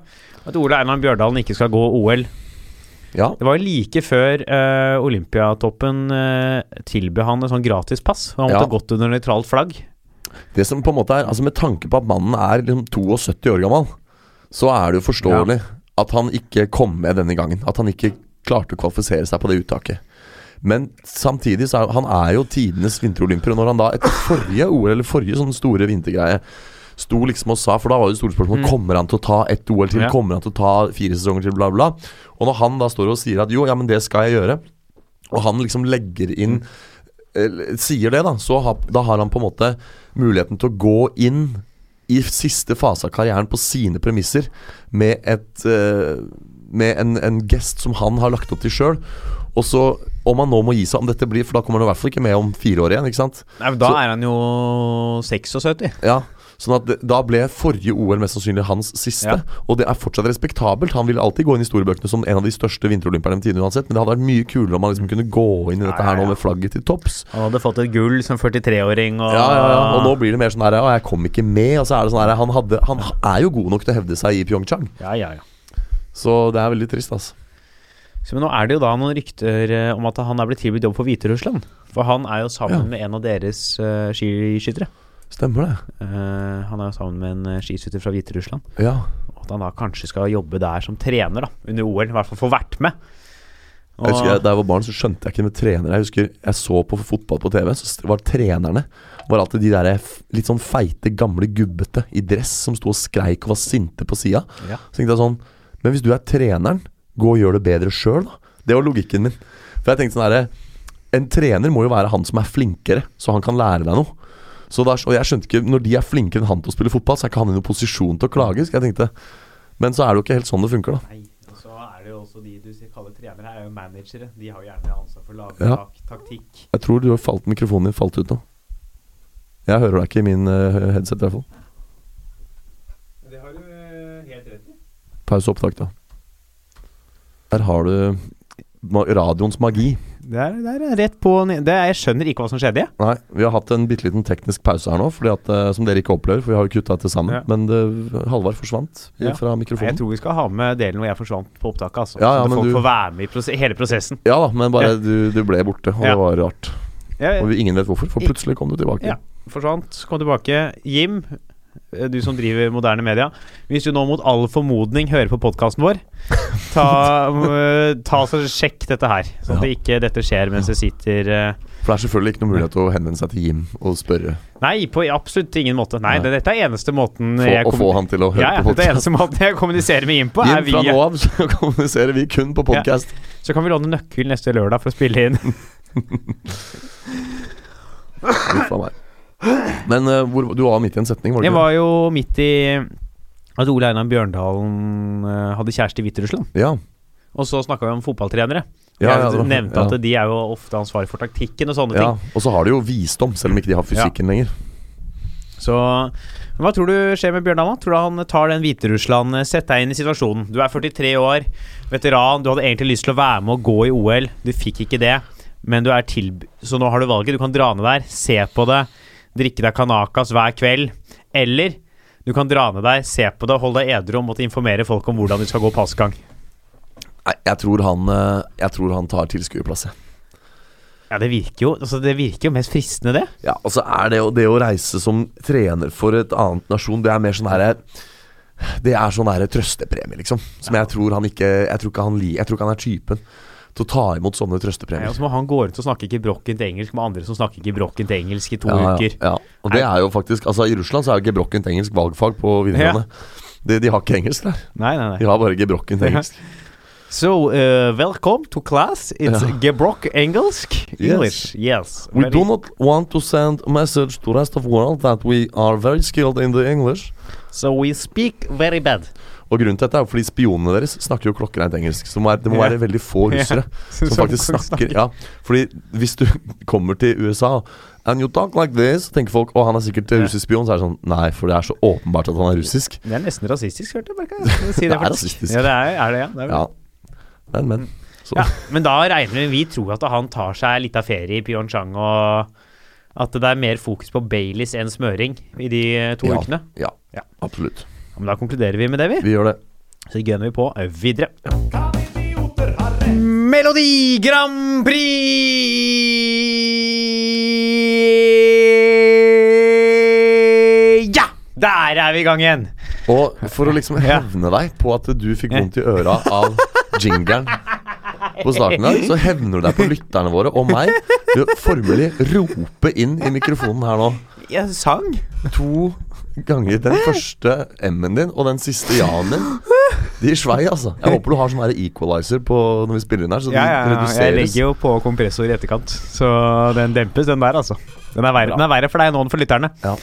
at Ole Einar Bjørdalen ikke skal gå OL. ja. Det var jo like før eh, Olympiatoppen eh, tilbød han en sånn gratispass. Han måtte Ja. gått under nøytralt flagg. Det som på en måte er Altså Med tanke på at mannen er liksom 72 år gammel, så er det jo forståelig at han ikke kom med denne gangen. At han ikke klarte å kvalifisere seg på det uttaket. Men samtidig så er han er jo tidenes vinterolympier. Når han da etter forrige OL, eller forrige sånn store vintergreie, sto liksom og sa For da var det store spørsmålet Kommer han til å ta ett OL til? Mm. Ja. Kommer han til å ta fire sesonger til? Bla, bla. Og når han da står og sier at jo, ja, men det skal jeg gjøre, og han liksom legger inn eller sier det, da, så ha, da har han på en måte muligheten til å gå inn i siste fase av karrieren på sine premisser med et uh, Med en, en gest som han har lagt opp til sjøl. Og så, om han nå må gi seg om dette blir For da kommer han i hvert fall ikke med om fire år igjen, ikke sant? Nei, men Da Så- er han jo 76. Ja Sånn at det, Da ble forrige OL mest sannsynlig hans siste. Ja. Og det er fortsatt respektabelt. Han vil alltid gå inn i historiebøkene som en av de største vinterolympierne med tidene uansett. Men det hadde vært mye kulere om han liksom kunne gå inn i dette her nå med flagget til topps. Han hadde fått et gull som 43-åring. Og, Ja, ja, ja. Og nå blir det mer sånn her jeg kom ikke med. Og så er det sånn her han, han er jo god nok til å hevde seg i Pyeongchang. ja, ja, ja. Så det er veldig trist, altså. Så, men nå er det jo da noen rykter eh, om at han er blitt tilbudt jobb for Hviterussland. For han er jo sammen Ja. med en av deres uh, skiskyttere. Stemmer det. Uh, han er jo sammen med en skiskytter fra Hviterussland. Ja. Og at han da kanskje skal jobbe der som trener da under OL. I hvert fall få vært med. Jeg husker jeg, Da jeg var barn, så skjønte jeg ikke det med trenere. Jeg husker jeg så på fotball på TV, så var trenerne var alltid de der litt sånn feite, gamle gubbete i dress som sto og skreik og var sinte på sida. Ja. Så tenkte jeg sånn Men hvis du er treneren, gå og gjør det bedre sjøl, da. Det var logikken min. For jeg tenkte sånn herre En trener må jo være han som er flinkere, så han kan lære deg noe. Så da, og jeg skjønte ikke Når de er flinkere enn han til å spille fotball, så er ikke han i noen posisjon til å klage. Så jeg tenkte Men så er det jo ikke helt sånn det funker, da. Nei, og så er det jo også de du kaller trenere, er jo managere. De har jo gjerne ansvar for lag, Ja. taktikk. Jeg tror du har falt mikrofonen din falt ut nå. Jeg hører deg ikke i min eh, headset, i hvert fall. Det har du eh, helt rett i. Pause opptak, da. Der har du radioens magi. Det er, det er rett på det Jeg skjønner ikke hva som skjedde. jeg. Nei, vi har hatt en bitte liten teknisk pause her nå, at, eh, som dere ikke opplever, for vi har jo kutta til sammen. Ja. Men det, Halvard forsvant Ja. fra Nei, Jeg tror vi skal ha med delen hvor jeg forsvant på opptaket. Altså. Ja, så folk du- får være med i prose hele prosessen. Ja da, men bare du, du ble borte, og det var rart. Og vi, ingen vet hvorfor, for plutselig kom du tilbake. Ja. forsvant, kom tilbake. Jim, eh, du som driver moderne media. Hvis du nå mot all formodning hører på podkasten vår, ta, eh, ta så sjekk dette her. At det ikke dette skjer mens du sitter eh, For det er selvfølgelig ikke noen mulighet til å henvende seg til Jim og spørre Nei, på absolutt ingen måte. Nei, Nei. dette er eneste måten få, jeg å få han til å høre ja, ja, på podkast. eneste måten jeg kommuniserer med Jim på. Er Jim, fra nå av så kommuniserer vi kun på podkast. så kan vi låne nøkkel neste lørdag for å spille inn. Uff a meg. Men uh, hvor, du var midt i en setning, var du Jeg var jo midt i at Ole Einar Bjørndalen uh, hadde kjæreste i Hviterussland. Ja. Og så snakka vi om fotballtrenere. Ja, jeg ja, det nevnte at de er jo ofte ansvarlig for taktikken og sånne ja. ting. Og så har de jo visdom, selv om ikke de har fysikken lenger. Så Hva tror du skjer med Bjørndalen? Tror du han tar den Hviterussland eh, Sett deg inn i situasjonen. Du er 43 år, veteran. Du hadde egentlig lyst til å være med og gå i OL. Du fikk ikke det. men du er tilb... Så nå har du valget. Du kan dra ned der, se på det, drikke deg Kanakas hver kveld. Eller du kan dra ned deg, se på det, holde deg edru og måtte informere folk om hvordan de skal gå passgang. Nei, jeg tror han, eh, jeg tror han tar tilskuerplass, jeg. Ja, det virker jo altså det virker jo mest fristende, det. Ja, og så er det, det å reise som trener for et annet nasjon, det er mer sånn herre Det er sånn trøstepremie, liksom. Som jeg tror han ikke Jeg tror ikke han, jeg tror ikke han er typen til å ta imot sånne Ja, trøstepremier. og så må han gå rundt og snakke gebrokkent engelsk med andre som snakker gebrokkent engelsk i to Ja, uker. ja, ja. Og det er jo faktisk Altså I Russland så er jo gebrokkent engelsk valgfag på videregående. De, de har ikke engelsk der. Nei, nei, nei. De har bare gebrokkent engelsk. So, uh, welcome to class. It's yeah. Gebrock engelsk. English. Yes. We Very- do not want to send a message to rest of world that we are very skilled in the English. So we speak very bad. Og grunnen til dette er fordi spionene deres snakker jo klokkereint engelsk. Så det må være, det veldig få russere som faktisk snakker Ja, fordi hvis du kommer til USA And you talk like this, tenker folk Og han er sikkert russisk spion. Så er det sånn Nei, for det er så åpenbart at han er russisk. Det er nesten rasistisk, hørte jeg. Si Det er rasistisk. Ja, det er, er det, ja. Det er Ja. Men, men. Så ja. Men da regner vi Vi tror at han tar seg litt av ferie i Pyeongchang, og at det er mer fokus på Baileys enn smøring i de eh, to Ja. ukene. ja, Ja. absolutt. Men da konkluderer vi med det, vi. Vi gjør det. Så gønner vi på videre. Melodi Grand Prix! Ja! Der er vi i gang igjen. Og for å liksom hevne deg på at du fikk vondt i øra av jingeren på starten der, så hevner du deg på lytterne våre og meg ved å formelig rope inn i mikrofonen her nå. Jeg sang. To ganger den første M-en din og den siste ja-en din. De svei, altså. Jeg håper du har sånn equalizer på når vi spiller inn her, så Ja, ja, ja. Jeg legger jo på kompressor i etterkant, så den dempes, den der, altså. Den er verre, den er verre for deg nå enn for lytterne. Ja.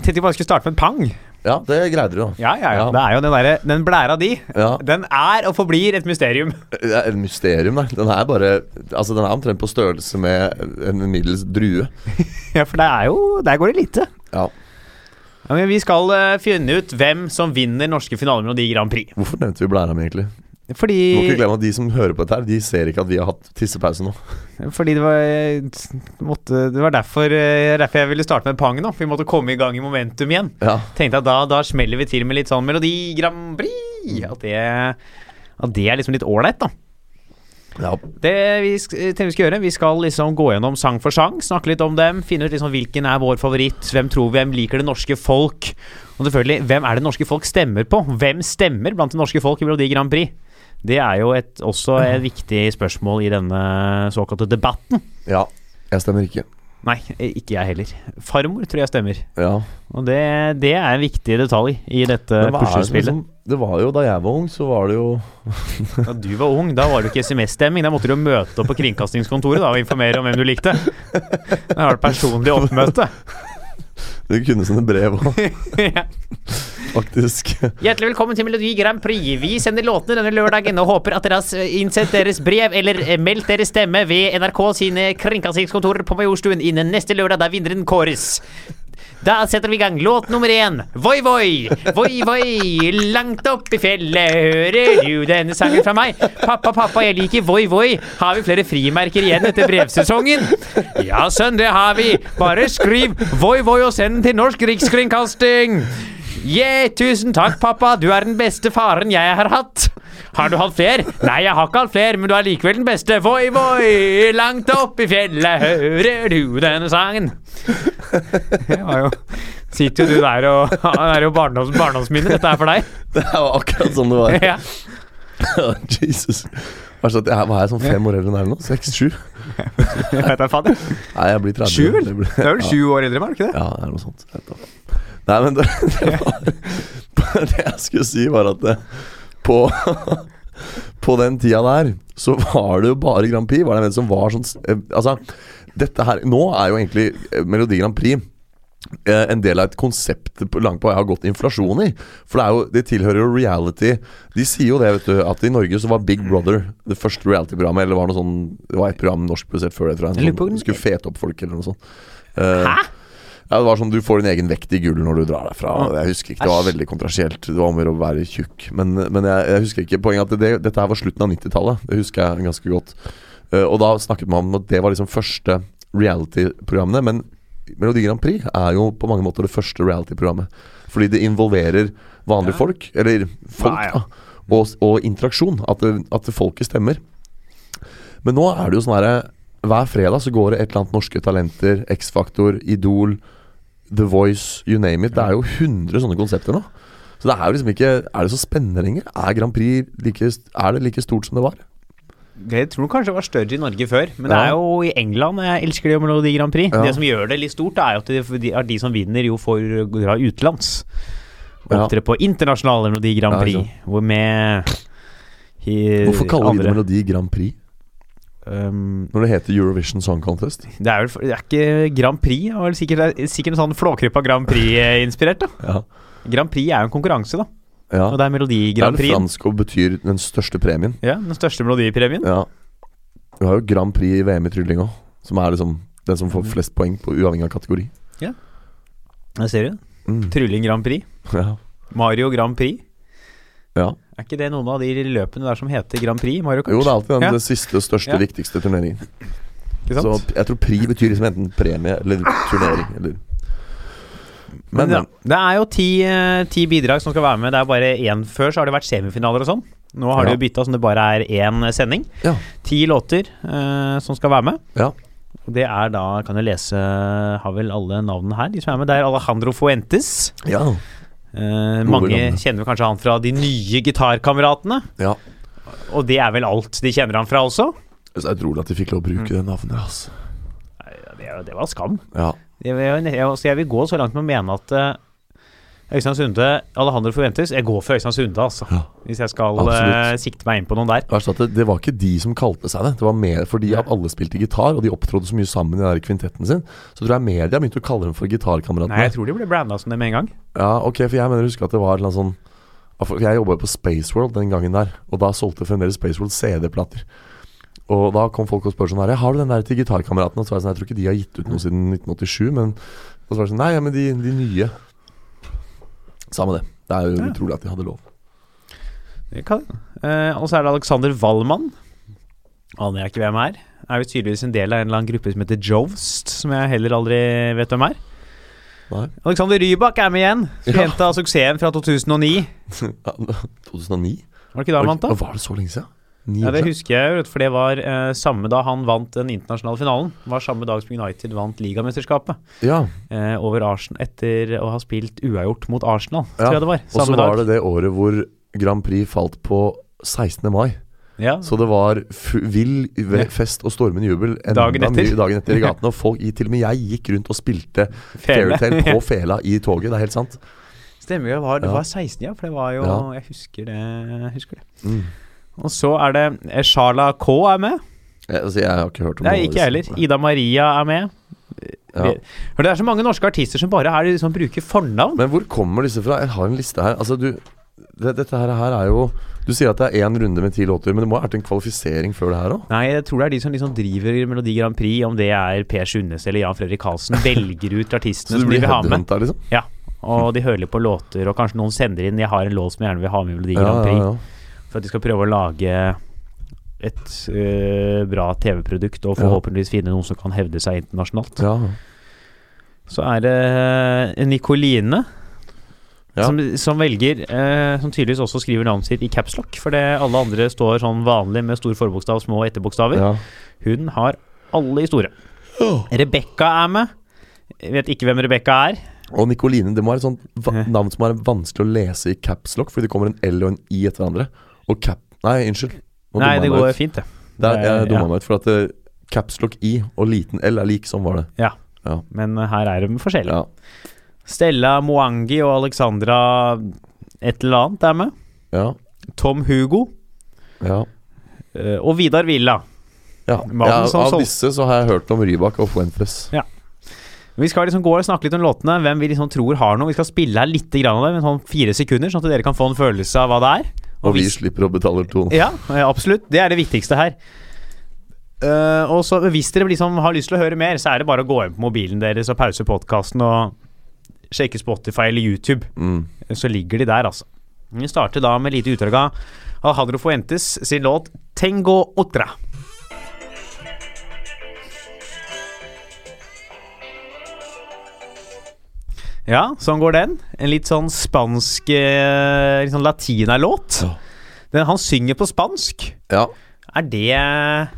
Tenkte vi bare skulle starte med en pang. Ja, det greide du. Ja, ja, ja. Ja. Det er jo den der, Den blæra di. Ja. Den er og forblir et mysterium. Er et mysterium, nei. Den er bare Altså, den er omtrent på størrelse med en middels drue. Ja, for det er jo Der går det lite. Ja. Ja, men vi skal uh, finne ut hvem som vinner norske finalemelodi Grand Prix. Hvorfor nevnte vi blæra mi, egentlig? Fordi Du må ikke glemme at de som hører på dette her, de ser ikke at vi har hatt tissepause nå. Fordi det var måtte, Det var derfor, eh, derfor jeg ville starte med pang nå. Vi måtte komme i gang i momentum igjen. Ja. Tenkte at da, da smeller vi til med litt sånn Melodi Grand Prix. At det, at det er liksom litt ålreit, da. Ja. Det vi, vi skal gjøre, vi skal liksom gå gjennom sang for sang, snakke litt om dem, finne ut liksom hvilken er vår favoritt, hvem tror vi hvem liker det norske folk, og selvfølgelig, hvem er det norske folk stemmer på? Hvem stemmer blant det norske folk i Melodi Grand Prix? Det er jo et, også et viktig spørsmål i denne såkalte debatten. ja. Jeg stemmer ikke. Nei, ikke jeg heller. Farmor tror jeg stemmer. Ja. Og det, det er en viktig detalj i dette puslespillet. Det var jo da jeg var ung, så var det jo Da du var ung, da var det ikke SMS-stemming. Da måtte du jo møte opp på kringkastingskontoret da, og informere om hvem du likte. Da har du personlig oppmøte. Du kunne sende brev òg, Ja. faktisk. Hjertelig velkommen til Melodi Grand Prix. Vi sender låtene denne lørdagen og håper at dere har innsendt deres brev eller eh, meldt deres stemme ved NRK sine kringkastingskontorer på Majorstuen innen neste lørdag, der vinneren kåres. Da setter vi i gang. Låt nummer én. Voi, voi, voi, voi. Langt opp i fjellet hører du denne sangen fra meg. Pappa, pappa, jeg liker voi, voi. Har vi flere frimerker igjen etter brevsesongen? Ja, sønn, det har vi. Bare skriv voi, voi og send den til Norsk Rikskringkasting. Yeah, tusen takk, pappa. Du er den beste faren jeg har hatt. Har du hatt flere? Nei, jeg har ikke hatt flere, men du er likevel den beste. Voi, voi, langt opp i fjellet hører du denne sangen. Det var jo Sitter jo du der og Det er jo barndoms, barndomsminner. Dette er for deg. Det var akkurat sånn det var. Ja. Jesus. Hva er jeg- Var jeg sånn fem år eldre enn deg nå? noe? Seks-sju? Jeg vet da faen. Nei, jeg blir 30. Sju, vel? Det Du er vel sju år eldre, var du ikke det? Ja, det er noe sånt. Nei, men det, det var Det jeg skulle si, var at det, på På den tida der så var det jo bare Grand Prix. Var det en som var sånn eh, Altså, dette her Nå er jo egentlig eh, Melodi Grand Prix eh, en del av et konsept langt på vei har gått inflasjon i. For det, er jo, det tilhører jo reality. De sier jo det, vet du, at i Norge så var Big Brother det første reality-programmet. Eller var noe sånn Det var et program norskprodusert før det, tror jeg. På- Sånn, skulle fete opp folk, eller noe sånt. Eh, Hæ? Ja, det var sånn Du får din egen vekt i gull når du drar derfra. Jeg husker ikke, Det var veldig kontrasielt. Det var mer å være tjukk. Men, men jeg, jeg husker ikke Poenget at det, dette her var slutten av 90-tallet. Det husker jeg ganske godt. Uh, og da snakket man om at det var liksom første reality-programmene. Men Melodi Grand Prix er jo på mange måter det første reality-programmet. Fordi det involverer vanlige Ja. folk, eller folk, ja. da. Og, og interaksjon. At, det, at folket stemmer. Men nå er det jo sånn herre Hver fredag så går det et eller annet Norske Talenter, X-Faktor, Idol, The Voice, you name it. Det er jo 100 sånne konsepter nå. Så det er jo liksom ikke Er det så spennende lenger? Er Grand Prix like, er det like stort som det var? Jeg tror kanskje det var større i Norge før, men det er jo i England jeg elsker det jo Melodi Grand Prix. Ja. Det som gjør det litt stort, er jo at de, er de som vinner, jo får dra utenlands. Ja. Opptre på internasjonale Melodi Grand Prix, hvor med Hvorfor kaller vi det Melodi Grand Prix um, når det heter Eurovision Song Contest? Det er vel det er ikke Grand Prix, det er sikkert, er sikkert en sånn Flåklypa Grand Prix-inspirert, da. Ja, Grand Prix er jo en konkurranse, da. ja. Og det er Melodi Det er Grand det Prix. fransk og betyr den største premien. Ja, den største melodipremien. Ja. Du har jo Grand Prix i VM i trylling òg, som er liksom den som får flest poeng på uavhengig av kategori. Ja, det ser du. Mm. Trylling Grand Prix. Ja. Mario Grand Prix. Ja. Er ikke det noen av de løpene der som heter Grand Prix? Mario Kart? Jo, det er alltid den Ja. siste, største, Ja. viktigste turneringen. Ikke Så jeg tror pri betyr liksom enten premie eller turnering. Eller Men, Men, ja, det er jo ti, eh, ti bidrag som skal være med. Det er bare én før, så har det vært semifinaler og sånn. Nå har Ja. de jo bytta sånn det bare er én sending. Ja. Ti låter uh, som skal være med. Ja. Det er da, kan du lese Har vel alle navnene her, de som er med. Det er Alejandro Fuentes. ja. Eh, mange kjenner kanskje han fra de nye gitarkameratene. ja. Og det er vel alt de kjenner han fra også? Så det er utrolig at de fikk lov å bruke Mm. det navnet. Altså. Det, det var skam. Ja. Jeg vil, jeg, jeg vil gå så langt med å mene at uh, Øystein Sunde Alejandro Forventes Jeg går for Øystein Sunde, altså. Ja. Hvis jeg skal eh, sikte meg inn på noen der. Det, det var ikke de som kalte seg det. Det var mer fordi at alle spilte gitar, og de opptrådte så mye sammen i den kvintetten sin. Så tror jeg media begynte å kalle dem for gitarkameratene. Nei, jeg tror de ble branda som det med en gang. Ja, ok, for jeg mener å huske at det var noe sånn Jeg jobba jo på Spaceworld den gangen der, og da solgte fremdeles Spaceworld CD-plater. Og da kom folk og spurte sånn her Har du den der til gitarkameratene? Og så var jeg sånn Jeg tror ikke de har gitt ut noe siden 1987, men Og så var det sånn Nei, ja, men de, de nye. Samme det. Det er jo Ja. utrolig at de hadde lov. Det kan eh, Og så er det Alexander Wallmann. Aner jeg ikke hvem er. Er jo tydeligvis en del av en eller annen gruppe som heter Jovst, som jeg heller aldri vet hvem er. Nei. Alexander Rybak er med igjen. Ja. Av suksessen fra 2009. 2009? Var det ikke da han vant, da? Var det så lenge siden? Ja, Det husker jeg, for det var eh, samme da han vant den internasjonale finalen. Var samme dag som United vant ligamesterskapet Ja. eh, over Arsenal etter å ha spilt uavgjort mot Arsenal, Ja, tror jeg det var. Og så var det det året hvor Grand Prix falt på 16. mai. Ja, Så det var vill fest og stormende jubel Dagen etter. dagen etter i gatene. Og folk, til og med jeg gikk rundt og spilte Fairytale på fela i toget. Det er helt sant. Stemmer jo, det var, det var 16, ja. For det var jo. Jeg husker det. Jeg husker det. Mm. Og så er det Shala Sharla K er med. Jeg, altså, jeg har ikke hørt om Nei, ikke jeg heller. Ida Maria er med. Ja. Det er så mange norske artister som bare er, liksom, bruker fornavn. Men hvor kommer disse fra? Jeg har en liste her. Altså, du det, Dette her, her er jo Du sier at det er én runde med ti låter, men det må ha vært en kvalifisering før det her òg? Nei, jeg tror det er de som liksom driver Melodi Grand Prix, om det er Per Sundnes eller Jan Fredrik Karlsen, velger ut artistene som de vil ha med. liksom? Ja, og de hører på låter, og kanskje noen sender inn 'Jeg har en låt som jeg gjerne vil ha med i Melodi Grand Grand ja, Prix', ja. For at de skal prøve å lage et uh, bra TV-produkt, og forhåpentligvis finne noen som kan hevde seg internasjonalt. ja. Så er det øh, Nikoline. Ja. Som, som velger uh, Som tydeligvis også skriver navnet sitt i capslock, fordi alle andre står sånn vanlig med stor forbokstav, små etterbokstaver. ja. Hun har alle i store. Rebekka er med. Jeg vet ikke hvem Rebekka er. Og Nikoline, det må være et sånt navn som er vanskelig å lese i capslock, fordi det kommer en L og en I etter hverandre. Og cap... Nei, unnskyld. Nå Nei, det jeg meg går ut. fint, det. Der, er, jeg Ja. dumma meg ut, for at uh, capslock I og liten L er lik. Sånn var det. Ja. Ja. Men eh, her er de forskjellige. Ja. Stella Moangi og Alexandra et eller annet er med. Ja. Tom Hugo ja. eh, og Vidar Villa. ja. Mannen ja som av solg- disse så har jeg hørt om Rybak og Fuentes. Vi skal liksom gå og snakke litt om låtene, hvem vi liksom tror har noe. Vi skal spille her litt grann av det, med sånn fire sekunder, sånn at dere kan få en følelse av hva det er. Og vi slipper å betale tonen. Ja, absolutt. Det er det viktigste her. Uh, og så Hvis dere liksom har lyst til å høre mer, så er det bare å gå inn på mobilen deres og pause podkasten og sjekke Spotify eller YouTube. Mm. Så ligger de der, altså. Vi starter da med lite utdrag av Alejandro Fuentes sin låt 'Tengo Otra'. Ja, sånn går den. En litt sånn spansk eh, Litt sånn latina-låt. Den- Han synger på spansk. Ja. Er det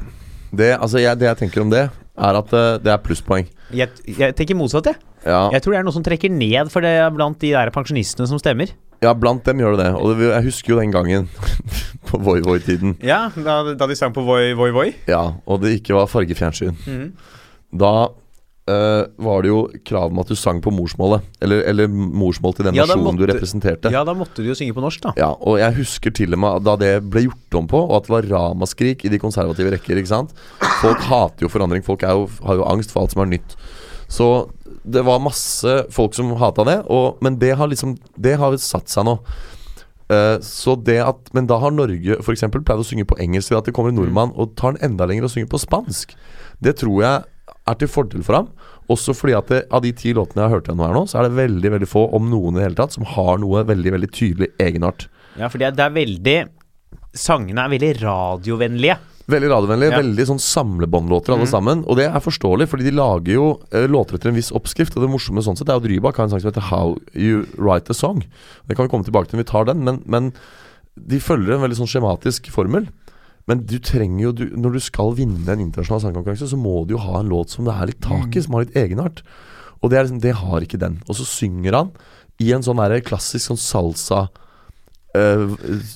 Det, altså, jeg, det jeg tenker om det, er at eh, det er plusspoeng. Jeg, jeg tenker motsatt, jeg. Ja, Jeg tror det er noe som trekker ned for det blant de der pensjonistene som stemmer. ja, blant dem gjør det det. Og det, jeg husker jo den gangen, på Voi Voi-tiden, Ja, da, da de sang på Voi Voi Voi. ja, og det ikke var fargefjernsyn. Mm. Da eh, var det jo krav om at du sang på morsmålet. Eller, eller morsmål til den Ja, nasjonen nasjonen du representerte. Ja, da måtte du jo synge på norsk, da. Ja, og jeg husker til og med da det ble gjort om på, og at det var ramaskrik i de konservative rekker. ikke sant? Folk hater jo forandring. Folk jo, har jo angst for alt som er nytt. Så det var masse folk som hata det, og, men det har liksom Det har satt seg nå. Eh, så det at Men da har Norge f.eks. pleid å synge på engelsk ved at det kommer en nordmann og tar den enda lenger og synger på spansk. Det tror jeg er til fordel for ham. Også fordi at det, av de ti låtene jeg har hørt gjennom her nå, så er det veldig veldig få, om noen i det hele tatt, som har noe veldig veldig tydelig egenart. Ja, fordi det er, veldig Sangene er veldig radiovennlige. Veldig radiovennlige, Ja. Veldig sånn samlebåndlåter alle Mhm. sammen. Og det er forståelig, fordi de lager jo uh, låter etter en viss oppskrift. Og det morsomme sånn sett er at Rybak har en sang som heter How You Write a Song. Det kan vi komme tilbake til når vi tar den, men, men de følger en veldig sånn skjematisk formel. Men du trenger jo du, når du skal vinne en internasjonal sangkonkurranse, så må du jo ha en låt som det er litt tak i, som har litt egenart. Og det, liksom, det har ikke den. Og så synger han i en sånn der klassisk sånn salsa eh,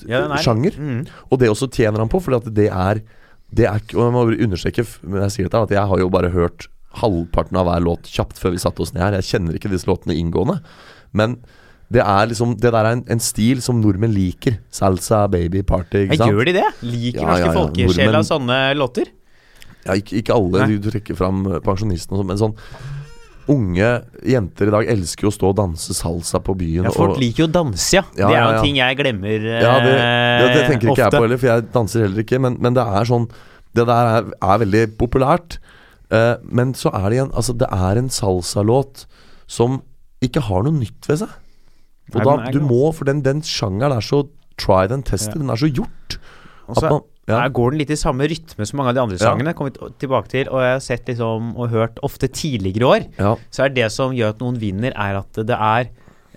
Ja, den er- sjanger. Mhm. Og det også tjener han på, at det er Det er Og jeg må understreke men jeg sier dette, at jeg har jo bare hørt halvparten av hver låt kjapt før vi satte oss ned her. Jeg kjenner ikke disse låtene inngående. Men det er liksom Det der er en, en stil som nordmenn liker. Salsa, baby, party. Ikke sant? gjør de det? Liker Ja, norske ja, ja. folkesjel av sånne låter? Ja, ikke, ikke alle. Nei. Du trekker fram eh, pensjonistene og sånn, men sånn Unge jenter i dag elsker jo å stå og danse salsa på byen. Ja, folk og, liker jo å danse, ja. Det er jo ting jeg glemmer ofte. Ja, det, det, det tenker ikke jeg på heller, for jeg danser heller ikke. Men, men det er sånn Det der er, er veldig populært. Uh, men så er det igjen Altså, det er en salsalåt som ikke har noe nytt ved seg. Og da, du må, for den, den sjangeren er så tried and tested. Ja. Den er så gjort. Og At man, ja. her går den litt i samme rytme som mange av de andre Ja. sangene. Kommer vi tilbake til, og jeg har sett liksom og hørt ofte tidligere år, ja. så er det som gjør at noen vinner, er at det er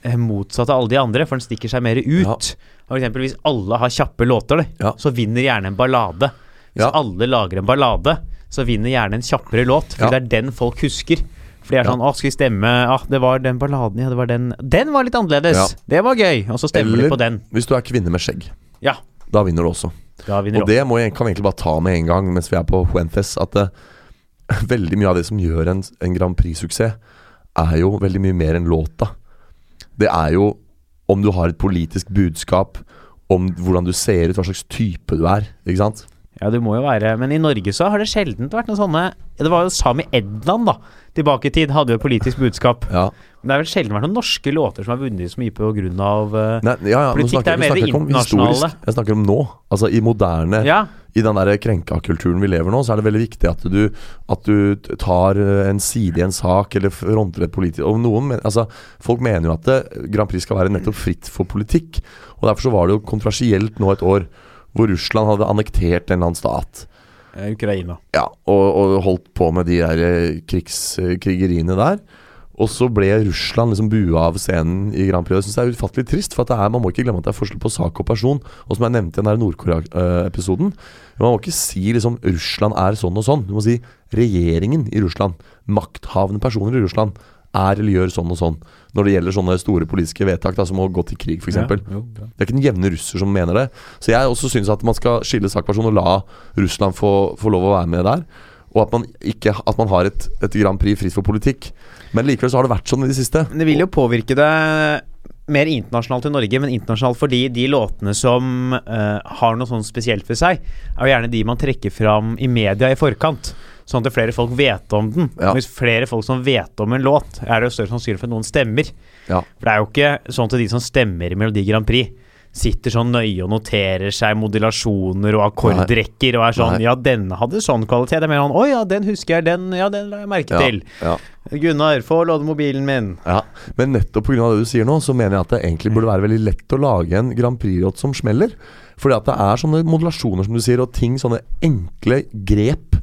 eh, motsatt av alle de andre, for den stikker seg mer ut. For eksempel hvis alle har kjappe låter, Ja. så vinner gjerne en ballade. Hvis Ja. alle lager en ballade, så vinner gjerne en kjappere låt, for Ja. det er den folk husker. For de er Ja. sånn 'Å, skal vi stemme Ah, det var den balladen, ja, det var den Den var litt annerledes! Det var gøy! Og så stemmer Eller- de på den. Hvis du er kvinne med skjegg, Ja. da vinner du også. Da vinner Og det må jeg, kan vi egentlig bare ta med en gang mens vi er på Huenfes, at uh, veldig mye av det som gjør en, en Grand Prix-suksess, er jo veldig mye mer enn låta. Det er jo om du har et politisk budskap, om hvordan du ser ut, hva slags type du er. Ikke sant? Ja, du må jo være Men i Norge så har det sjelden vært noen sånne Det var jo Sami Edland, da. Tilbake i tid hadde jo et politisk budskap. Ja. Men det har vel sjelden vært noen norske låter som har vunnet så mye på grunn av uh, Nei, ja, ja, Politikk, snakker- det er mer det internasjonale. Jeg snakker om nå. Altså i moderne Ja. I den der krenka-kulturen vi lever nå, så er det veldig viktig at du, at du tar eh, en side i en sak, eller fronter et politisk Og noen altså, Folk mener jo at det, Grand Prix skal være nettopp fritt for politikk. Og Derfor så var det jo kontroversielt nå et år hvor Russland hadde annektert en eller annen stat. Ukraina. Ja, og, og holdt på med de der krigskrigeriene krigs, eh, der. Og så ble Russland liksom bua av scenen i Grand Prix. Det synes jeg er ufattelig trist, for at det er, man må ikke glemme at det er forskjell på sak og person. Og som jeg nevnte i den Nord-Korea-episoden Man må ikke si liksom Russland er sånn og sånn. Du må si regjeringen i Russland, makthavende personer i Russland, er eller gjør sånn og sånn. Når det gjelder sånne store politiske vedtak da, som å gå til krig, f.eks. Ja, jo, ja. det er ikke den jevne russer som mener det. Så jeg også syns at man skal skille sak-person og la Russland få, få lov å være med der. Og at man, ikke, at man har et, et Grand Prix fritt for politikk. Men likevel så har det vært sånn i det siste. Det vil jo påvirke det mer internasjonalt i Norge, men internasjonalt fordi de låtene som uh, har noe sånn spesielt ved seg, er jo gjerne de man trekker fram i media i forkant. Sånn at flere folk vet om den. Ja. Hvis flere folk som vet om en låt, er det jo større sannsynlighet for at noen stemmer. Ja. For det er jo ikke sånn at de som stemmer i Melodi Grand Prix, sitter sånn nøye og noterer seg modulasjoner og akkordrekker og er sånn Nei. Ja, denne hadde sånn kvalitet. Det er mer sånn Å ja, den husker jeg. Den, ja, den la jeg merke Ja, til. ja, Gunnar, få låne mobilen min. ja. Men nettopp pga. det du sier nå, så mener jeg at det egentlig burde være veldig lett å lage en Grand Prix-låt som smeller. Fordi at det er sånne modulasjoner, som du sier, og ting, sånne enkle grep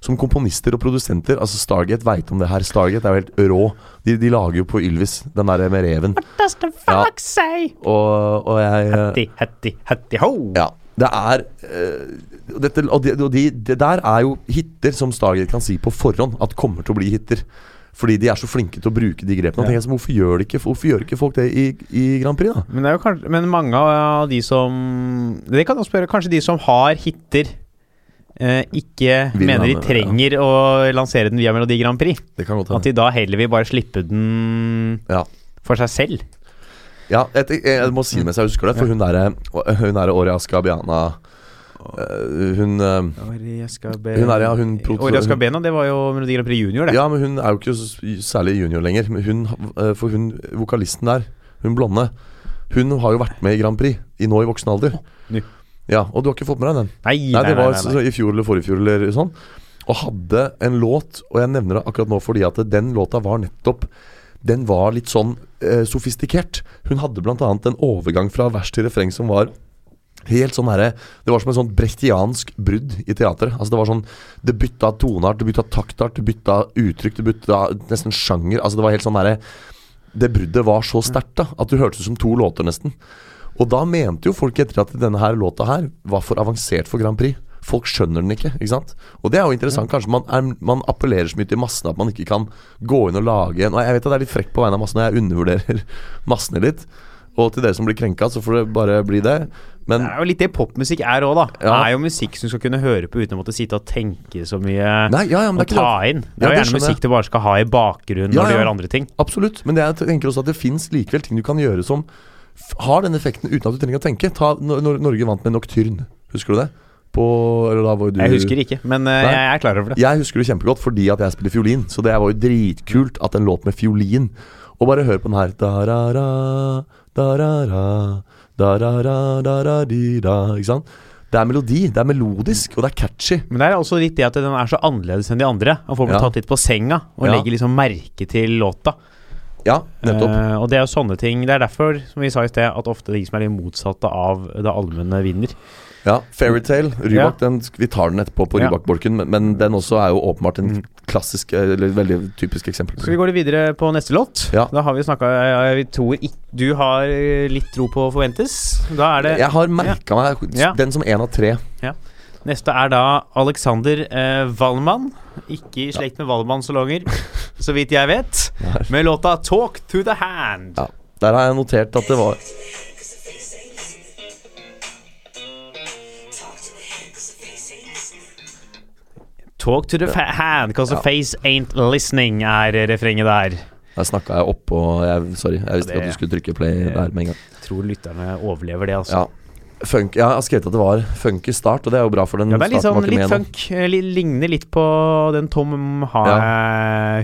som komponister og produsenter Altså Stargate veit om det her. Stargate er jo helt rå. De, de lager jo på Ylvis, den der med reven. What Does the fuck say? Og, og jeg eh, Hatty, hatty, hatty, ho! Ja. Det er uh, dette, Og, de, og de, det der er jo hiter som Stargate kan si på forhånd at kommer til å bli hiter. Fordi de er så flinke til å bruke de grepene. Ja. tenker jeg så, hvorfor, gjør de ikke, hvorfor gjør ikke folk det i, i Grand Prix, da? Men, det er jo kanskje, men mange av de som Det kan jeg spørre. Kanskje de som har hiter, eh, ikke Vil mener de ha med, trenger å lansere den via Melodi Grand Prix. Det kan godt At de da heller vil bare slippe den Ja. for seg selv. Ja, jeg, jeg, jeg må si det mens jeg husker det, for hun derre Hun derre Åria Skabiana eh, Hun eh, Hun er, ja, hun pro- Åria Skabena, det var jo Melodi Grand Prix Junior, det. Ja, men hun er jo ikke særlig junior lenger. Men hun, eh, for hun vokalisten der, hun blonde, hun har jo vært med i Grand Prix i nå i voksen alder. nu. Ja, og du har ikke fått med deg den? Nei, Nei, nei, det var nei, så- så i fjor eller forrige fjor eller sånn. Og hadde en låt, og jeg nevner det akkurat nå fordi at den låta var nettopp Den var litt sånn eh, sofistikert. Hun hadde annet en overgang fra vers til refreng som var Helt sånn herre Det var som en sånn brechtiansk brudd i teatret. Altså Det var sånn Det bytta toneart, det bytta taktart, det bytta uttrykk, det bytta nesten sjanger. Altså Det var helt sånn herre Det bruddet var så sterkt da at du hørtes ut som to låter, nesten. Og da mente jo folk etter at denne her låta her var for avansert for Grand Prix. Folk skjønner den ikke, ikke sant? Og det er jo interessant. Kanskje man, er, man appellerer så mye til massene at man ikke kan gå inn og lage en jeg vet at det er litt frekk på vegne av massene, jeg undervurderer massene litt. Og til dere som blir krenka, så får det bare bli det. Men Det er jo litt det popmusikk er òg, da. Det er jo musikk som du skal kunne høre på uten å måtte sitte og tenke så mye. Nei, ja, ja, men og ta det. inn. Det er jo gjerne musikk du bare skal ha i bakgrunnen Ja, når du ja. gjør andre ting. Absolutt. Men jeg tenker også at det fins likevel ting du kan gjøre som har den effekten uten at du trenger å tenke. Ta når, Norge vant med Nocturne. Husker du det? På Eller da var du Jeg husker ikke, men uh, jeg er klar over det. Jeg husker det kjempegodt fordi at jeg spiller fiolin. Så det var jo dritkult at en låt med fiolin Og bare hør på den her Da-ra-ra, da-ra-ra, da-ra-ra, da-ra-di-da Ikke sant? Det er melodi, det er melodisk, og det er catchy. Men det er også litt det at den er så annerledes enn de andre. Og folk blir Ja. tatt litt på senga og Ja. legger liksom merke til låta. Ja, nettopp. Uh, og det er jo sånne ting Det er derfor, som vi sa i sted, at ofte de som er det motsatte av det allmenne, vinner. Ja, Fairytale, Rybak, Ja. den, vi tar den etterpå på Ja. Rybak-bolken, men, men den også er jo åpenbart en Mm. klassisk, eller veldig typisk eksempel. Skal vi gå litt videre på neste låt? Ja. Da har vi snakka Jeg tror Du har eh, litt tro på Forventes. Da er det Jeg har merka meg den som en av tre. Neste er da Alexander eh, Wallmann. Ikke i slekt med Wallmann-salonger, så vidt jeg vet. Med låta 'Talk to the Hand'. Ja. Der har jeg notert at det var Talk to the hand, cause the face ain't listening, er refrenget der. Der snakka jeg oppå jeg, Sorry, jeg visste ikke at du skulle trykke play der med en gang. Tror lytterne overlever det, altså. Ja. Funk, ja, jeg har skrevet at det var funky start, og det er jo bra, for den Ja, det er litt, starten sånn, litt funk. eh, Ligner litt på den Tom Ha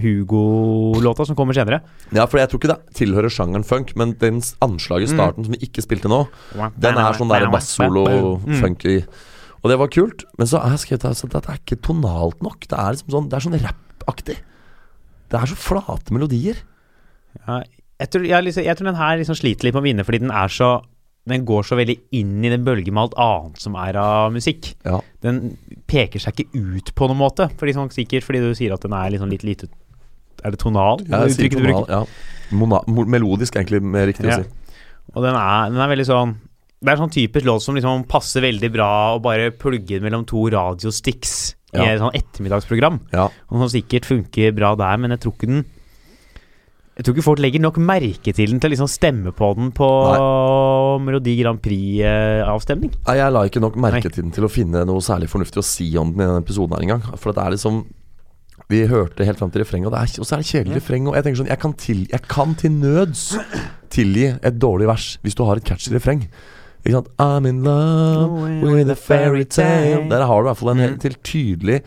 Hugo-låta som kommer senere. Ja, for jeg tror ikke det tilhører sjangeren funk, men den anslaget i Mm. starten som vi ikke spilte nå, den er sånn der bass-solo-funky. Og det var kult, men så har jeg skrevet altså, at det er ikke tonalt nok. Det er liksom sånn Det er sånn rappaktig. Det er så flate melodier. Ja, jeg, tror, jeg, liksom, jeg tror den her liksom sliter litt med å vinne, fordi den er så Den går så veldig inn i den bølgen med alt annet som er av musikk. Ja. Den peker seg ikke ut på noen måte, fordi sånn, sikkert fordi du sier at den er liksom litt lite Er det tonal? Jeg sier tonal, ja. Mona, melodisk, egentlig, mer riktig Ja. å si. Og den er, den er veldig sånn Det er sånn typisk låt som liksom passer veldig bra å bare plugge mellom to radiosticks i et sånn ettermiddagsprogram. Ja. Og som sikkert funker bra der, men jeg tror ikke den Jeg tror ikke folk legger nok merke til den til å liksom stemme på den på Melodi Grand Prix-avstemning. Nei, jeg la ikke nok merke Nei. til den til å finne noe særlig fornuftig å si om den i denne episoden her engang. For det er liksom Vi hørte helt fram til refrenget, og, er- og så er det kjedelig refreng. Og jeg tenker sånn Jeg kan til, jeg kan til nøds tilgi et dårlig vers hvis du har et catchy refreng. Ikke sant? I'm in love with a fairy tale. Der har du i hvert fall en Mm. helt til tydelig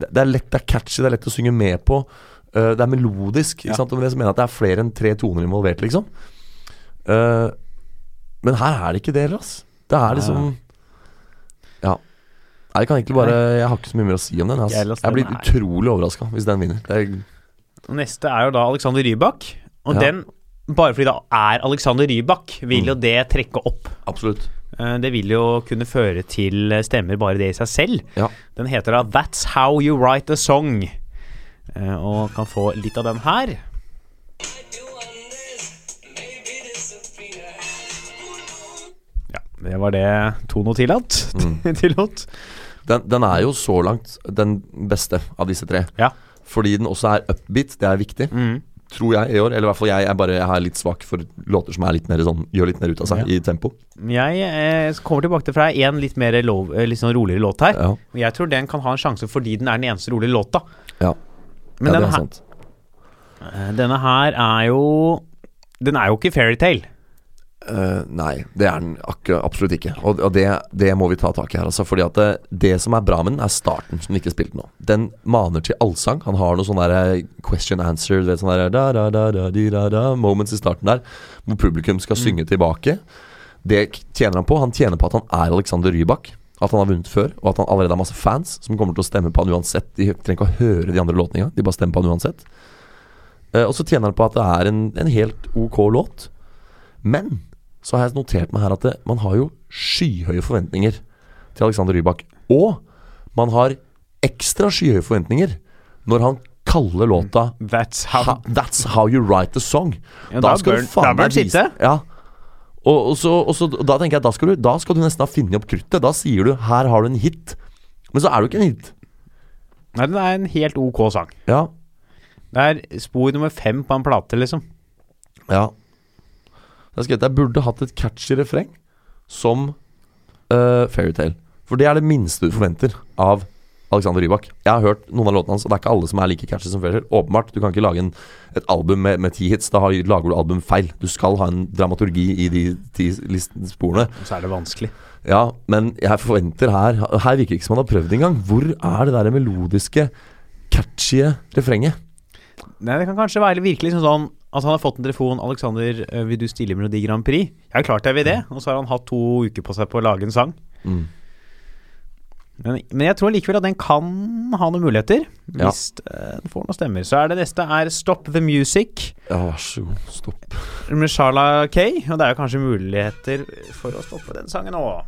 det, det er lett, det er catchy, det er lett å synge med på. Uh, det er melodisk. Ikke Ja. sant? Og så mener jeg at det er flere enn tre toner involvert, liksom. Uh, men her er det ikke det, ass. Det er liksom Ja. Nei, jeg kan egentlig bare Jeg har ikke så mye mer å si om den. ass. Jeg blir utrolig overraska hvis den vinner. Er, Neste er jo da Alexander Rybak. Og Ja. den, bare fordi det er Alexander Rybak, vil jo det trekke opp. absolutt. Eh, Det vil jo kunne føre til stemmer bare det i seg selv. Ja. Den heter da That's How You Write a Song. Eh, Og kan få litt av den her. Ja, det var det Tono tillatt. tillot. Den, den er jo så langt den beste av disse tre. Ja. Fordi den også er upbeat. Det er viktig. Mm. Tror jeg i år. Eller i hvert fall jeg. er bare, jeg er litt svak for låter som er litt mer sånn gjør litt mer ut av seg Ja. i tempo. Jeg eh, kommer tilbake til deg en litt mer lov, eh, litt sånn roligere låt her. Ja, Jeg tror den kan ha en sjanse fordi den er den eneste rolige låta. Men ja det denne, er her, sant. eh, denne her er jo Den er jo ikke fairytale. Uh, nei, det er den absolutt ikke. Og, og det, det må vi ta tak i her. Altså, fordi at det, det som er bra med den, er starten, som vi ikke spilte nå. Den maner til allsang. Han har noe sånn der question answer, vet, sånn der, da, da, da, da, di, da, da, moments i starten der, hvor publikum skal synge tilbake. Det tjener han på. Han tjener på at han er Alexander Rybak. At han har vunnet før, og at han allerede har masse fans som kommer til å stemme på han uansett. De trenger ikke å høre de andre låtene engang, de bare stemmer på han uansett. Uh, og så tjener han på at det er en, en helt ok låt. Men så har jeg notert meg her at det, man har jo skyhøye forventninger til Alexander Rybak. Og man har ekstra skyhøye forventninger når han kaller låta That's ha, how That's how you write a song. Ja, da skal bør- du faen da bør vise- sitte. Ja. Og, og, så, og så da tenker jeg da skal, du, da skal du nesten ha funnet opp kruttet. Da sier du 'her har du en hit'. Men så er du ikke en hit. Nei, den er en helt ok sang. Ja. Det er spor nummer fem på en plate, liksom. Ja. Jeg skrevet jeg burde hatt et catchy refreng som uh, Fairytale. For det er det minste du forventer av Alexander Rybak. Jeg har hørt noen av låtene hans, og det er ikke alle som er like catchy som Fairytale. Åpenbart, du kan ikke lage en, et album med, med ti hits. Da har, lager du album feil. Du skal ha en dramaturgi i de ti sporene. Så er det vanskelig. Ja, men jeg forventer her Her virker det ikke som han har prøvd engang. Hvor er det der melodiske, catchy refrenget? Nei, Det kan kanskje være virkelig liksom sånn at han har fått en telefon 'Alexander, øh, vil du stille i Melodi Grand Prix?' Har klart jeg vil det, og så har han hatt to uker på seg på å lage en sang. Mm. Men, men jeg tror likevel at den kan ha noen muligheter, Ja. hvis øh, den får noen stemmer. Så er det neste er 'Stop the Music' Ja, vær så god. Stopp. med Sharla Kay. Og det er jo kanskje muligheter for å stoppe den sangen òg.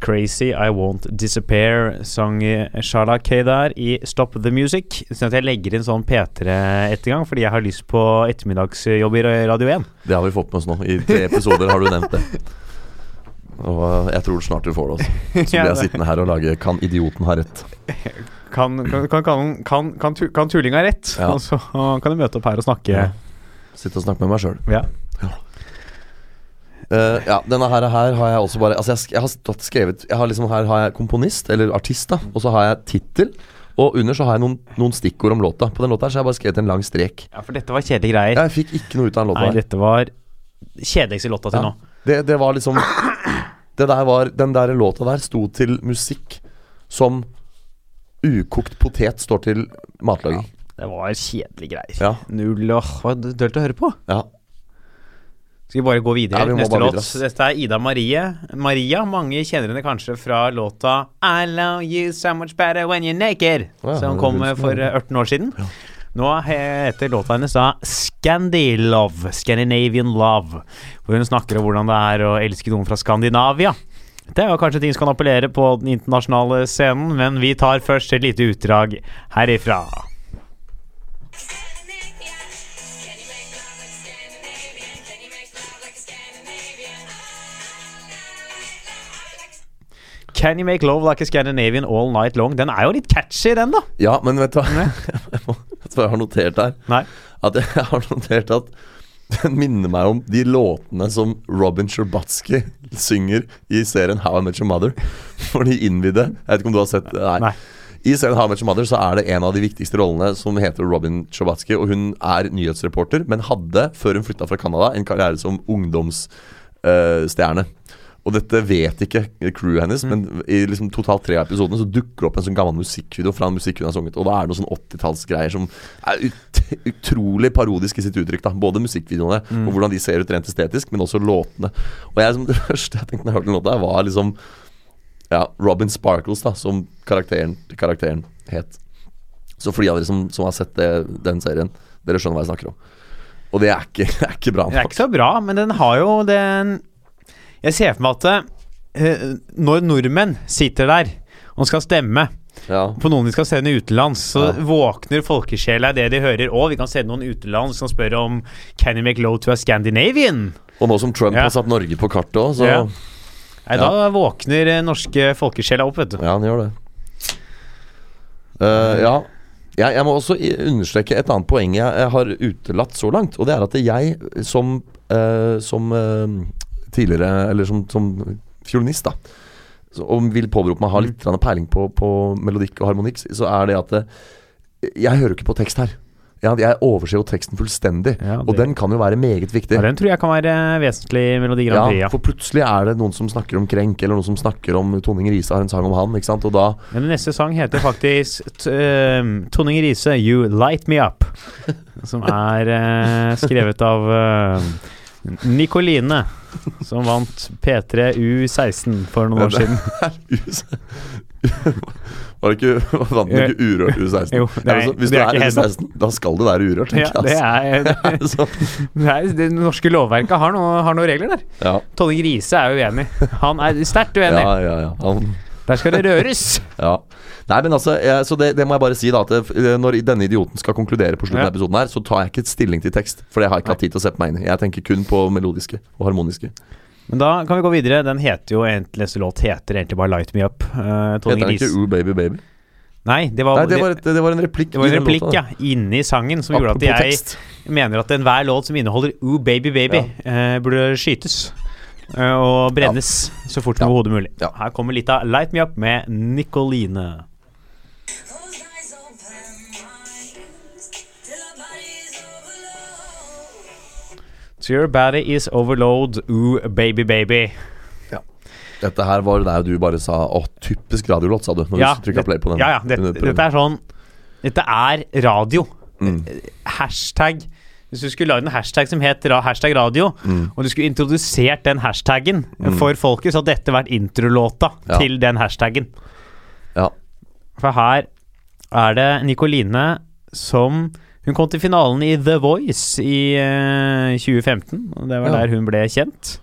Crazy I Won't Disappear sang Sharla K der i Stop the Music. Sånn at jeg legger inn sånn P3-ettergang fordi jeg har lyst på ettermiddagsjobb i Radio 1. Det har vi fått med oss nå. I tre episoder har du nevnt det. Og jeg tror snart du får det også. Så blir jeg sittende her og lage 'Kan idioten ha rett'? Kan, kan, kan, kan, kan, kan, kan tulling ha rett? Ja. Og så kan du møte opp her og snakke. Ja. Sitte og snakke med meg sjøl. Ja. Uh, ja, denne her, her har jeg også bare Altså jeg, jeg har skrevet Jeg har liksom Her har jeg komponist, eller artist, da. Og så har jeg tittel. Og under så har jeg noen, noen stikkord om låta. På den låta her så har jeg bare skrevet en lang strek. ja, for dette var kjedelige greier. Jeg fikk ikke noe ut av den låta Nei, her. dette var kjedeligste låta til Ja. nå. Det, det var liksom Det der var Den der låta der sto til musikk som ukokt potet står til matlaging. Det var kjedelige greier. Ja. Null åh, det var dølt å høre på. Ja. Skal vi bare gå videre? Ja, vi Neste låt. videre. Dette er Ida Marie. Maria. Mange kjenner henne kanskje fra låta I love you so much better when you're naked, Ja, som kom for eh, 18 år siden. Nå heter låta hennes da Scandilove, Scandinavian Love, hvor hun snakker om hvordan det er å elske noen fra Skandinavia. Det er jo kanskje ting som kan appellere på den internasjonale scenen, men vi tar først et lite utdrag herifra. Can you make love like a Scandinavian all night long? Den er jo litt catchy, den, da. ja, men vet du hva Jeg må- jeg har notert her? Nei. At jeg har notert at den minner meg om de låtene som Robin Sherbatsky synger i serien How I Met Your Mother. For de innvidde Jeg vet ikke om du har sett Nei. Nei. I serien How I Met Your Mother så er det en av de viktigste rollene som heter Robin Sherbatsky. Og hun er nyhetsreporter, men hadde, før hun flytta fra Canada, en karriere som ungdomsstjerne. Og dette vet ikke crewet hennes, men i liksom totalt tre av episodene så dukker det opp en sånn gammel musikkvideo fra en musikk hun har sunget. Og da er det noen sånn 80-tallsgreier som er ut utrolig parodisk i sitt uttrykk. da Både musikkvideoene og hvordan de ser ut rent estetisk, men også låtene. Og jeg som det første jeg tenkte da jeg hørte den låta, var liksom ja, Robin Sparkles, da, som karakteren, karakteren het. Så for de av dere som, som har sett det, den serien, dere skjønner hva jeg snakker om. Og det er ikke, er ikke bra Det er ikke så bra, men den har jo den Jeg ser for meg at uh, når nordmenn sitter der og skal stemme Ja. på noen de skal sende utenlands, så Ja. våkner folkesjela i det de hører. Å, vi kan sende noen utenlands som spør om Can you make love to a Scandinavian? Og nå som Trump Ja. har satt Norge på kartet òg, så Ja. ja. Nei, Da våkner eh, norske folkesjela opp, vet du. Ja, han gjør det. Uh, ja. Jeg, jeg må også understreke et annet poeng jeg, jeg har utelatt så langt. Og det er at jeg som, uh, som eh, tidligere Eller som, som fiolinist, da. Så, og vil påberope meg å ha litt mm. peiling på, på melodikk og harmonikk, så er det at eh, jeg hører ikke på tekst her. Jeg, jeg overser jo teksten fullstendig. Ja, Og den kan jo være meget viktig. Ja, den tror jeg kan være vesentlig Melodi Grand Prix. Ja, for plutselig er det noen som snakker om Krenk, eller noen som snakker om Tonning Riise har en sang om han, ikke sant, og da Men neste sang heter faktisk uh, Tonning Riise, 'You Light Me Up'. Som er uh, skrevet av eh, Nikoline, som vant P3 U16 for noen år siden. Var det ikke Vant ikke Urørt U16? Jo, nei, altså, hvis du er er U16, da skal det være urørt, Ja, altså. det er, det, er, det norske lovverket har, noe, har noen regler der. ja. Tonning Riise er uenig. Han er sterkt uenig. ja, ja, ja. Han, Der skal det røres. ja. Nei, men altså, jeg, så det, det må jeg bare si, da. At når denne idioten skal konkludere på slutten Ja. av episoden her, så tar jeg ikke stilling til tekst. For det har jeg ikke hatt tid til å sette meg inn i. Jeg tenker kun på melodiske og harmoniske. Men da kan vi gå videre. Den heter jo egentlig Neste låt heter egentlig bare 'Light Me Up'. Uh, Heter den ikke Ooh Baby Baby? Nei, det var, Nei, det var, et, det var en replikk det var en replikk ja, inni sangen som gjorde at jeg tekst. mener at enhver låt som inneholder 'Ooh Baby Baby', eh, burde skytes. Uh, og brennes så fort som Ja. overhodet mulig. Ja. Her kommer litt av 'Light Me Up' med Nicoline. So your body is overload, ooh baby baby. Ja. Dette her var der du bare sa Å, typisk radiolåt, sa du. Når Ja, du trykka play på den. Ja, ja. Det, dette er sånn Dette er radio. Mm. Hashtag Hvis du skulle lagd en hashtag som het hashtag radio, Mm. og du skulle introdusert den hashtaggen for folket, så hadde dette vært introlåta Ja. til den hashtaggen. Ja. For her er det Nikoline som Hun kom til finalen i The Voice i eh, 2015, og det var Ja. der hun ble kjent.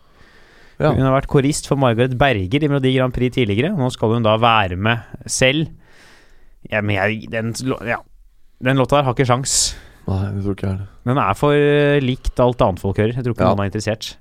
Ja. Hun har vært korist for Margaret Berger i Melodi Grand Prix tidligere. Nå skal hun da være med selv. Ja, men jeg, den, lå- ja. den låta der har ikke sjans. Nei, det tror ikke jeg er det. Den er for eh, likt alt annet folk hører. Jeg tror ikke Ja. noen er interessert.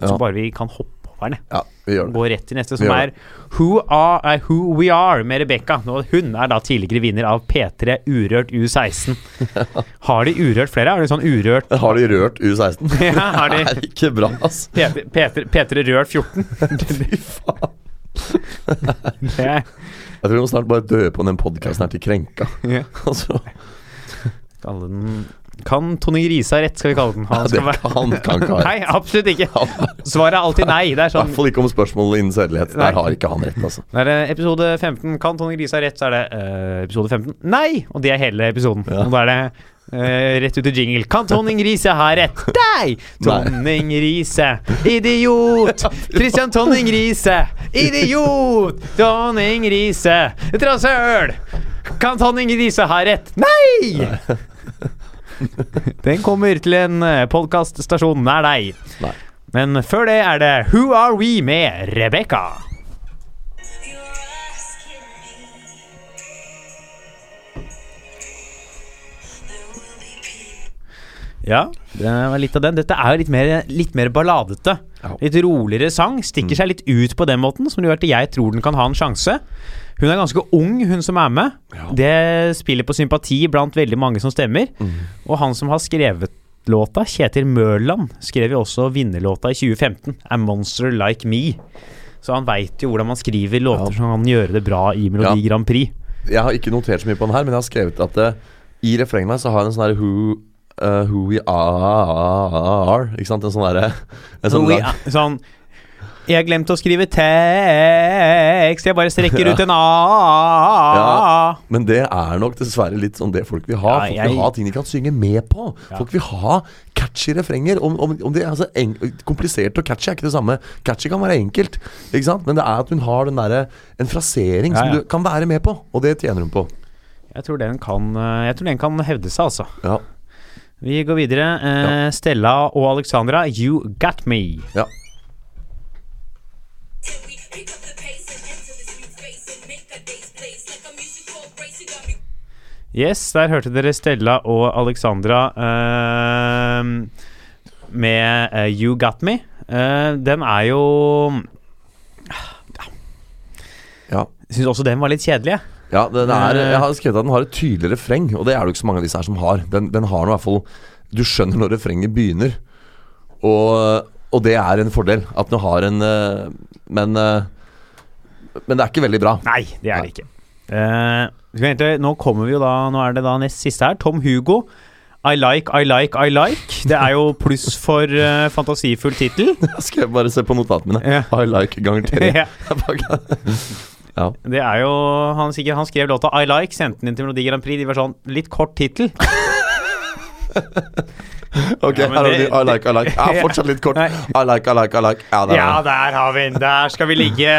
Ja. Så bare vi kan hoppe den. Ja, vi gjør det. Gå rett til neste, som er Who, are, uh, Who We Are med Rebekka. Hun er da tidligere vinner av P3 Urørt U16. Har de Urørt flere? Har de sånn Urørt Har de rørt U16? Ja, har de Det er ikke bra, ass. P3, P3, P3 Rørt 14? Fy faen. Jeg tror vi må snart bare døpe på den podkasten her til krenka. Ja. Altså, kalle den Kan Tony Grise ha rett, skal vi kalle den. Han skal det være- kan- kan ikke ha rett. Nei, absolutt ikke. Svaret er alltid nei. Det er sånn hvert fall ikke om spørsmålet innen sedelighet. Nei. Der har ikke han rett, altså. Det er eh, episode 15. Kan Tony Grise ha rett, så er det uh, episode 15. Nei! Og det er hele episoden. Ja. Og da er det Uh, rett ut til jingle. Kan Tonning Riise ha rett? Deg! Tonning Riise, idiot! Christian Tonning Riise, idiot! Tonning Riise, trasshøl! Kan Tonning Riise ha rett? Nei! Den kommer til en podkaststasjon nær deg. Nei. Men før det er det Who Are We med Rebekka. Ja, det var litt av den. Dette er jo litt mer, litt mer balladete. Litt roligere sang. Stikker seg litt ut på den måten, som gjør at jeg tror den kan ha en sjanse. Hun er ganske ung, hun som er med. Ja. Det spiller på sympati blant veldig mange som stemmer. Mm. Og han som har skrevet låta, Kjetil Mørland, skrev jo også vinnerlåta i 2015, 'A Monster Like Me'. Så han veit jo hvordan man skriver låter Ja. som kan gjøre det bra i Melodi Ja. Grand Prix. Jeg har ikke notert så mye på den her, men jeg har skrevet at det i refrenget så har jeg en sånn derre who, uh, who we are Ikke sant? En sånn derre sånn sånn Jeg glemte å skrive tekst, jeg bare strekker ut en A. Ja. Men det er nok dessverre litt sånn det folk vil ha. Ja, Folk vil ha ting de kan synge med på. Ja. Folk vil ha catchy refrenger. Om, om, om det altså en, Komplisert og catchy er ikke det samme. Catchy kan være enkelt, ikke sant? men det er at hun har den der, en frasering Ja, som du kan være med på, og det tjener hun på. Jeg tror den kan, eh, jeg tror den kan hevde seg, altså. Ja. Vi går videre. Eh, Stella og Alexandra, You Got Me. ja. Yes, der hørte dere Stella og Alexandra uh, med uh, You Got Me. Uh, den er jo Ja. Syns også den var litt kjedelig. jeg. Ja, den er, Eh. jeg har skrevet at den har et tydelig refreng, og det er det jo ikke så mange av disse her som har. Den, den har noe i hvert fall Du skjønner når refrenget begynner, og, og det er en fordel. At du har en eh, Men eh, Men det er ikke veldig bra. Nei, det er det ikke. Uh, nå kommer vi jo da Nå er det da nest siste her. Tom Hugo. I like, I like, I like. Det er jo pluss for uh, fantasifull tittel. Skal jeg bare se på notatene mine? Yeah. I like ganger tre. Yeah. ja. Det er jo han, sikkert, han skrev låta I like, sendte den inn til Melodi Grand Prix. De var sånn Litt kort tittel. Ok, Ja, det- I like, I like. Ja, fortsatt litt kort. I like, I like, I like. Ja, der Ja, er der har vi den. Der skal vi ligge.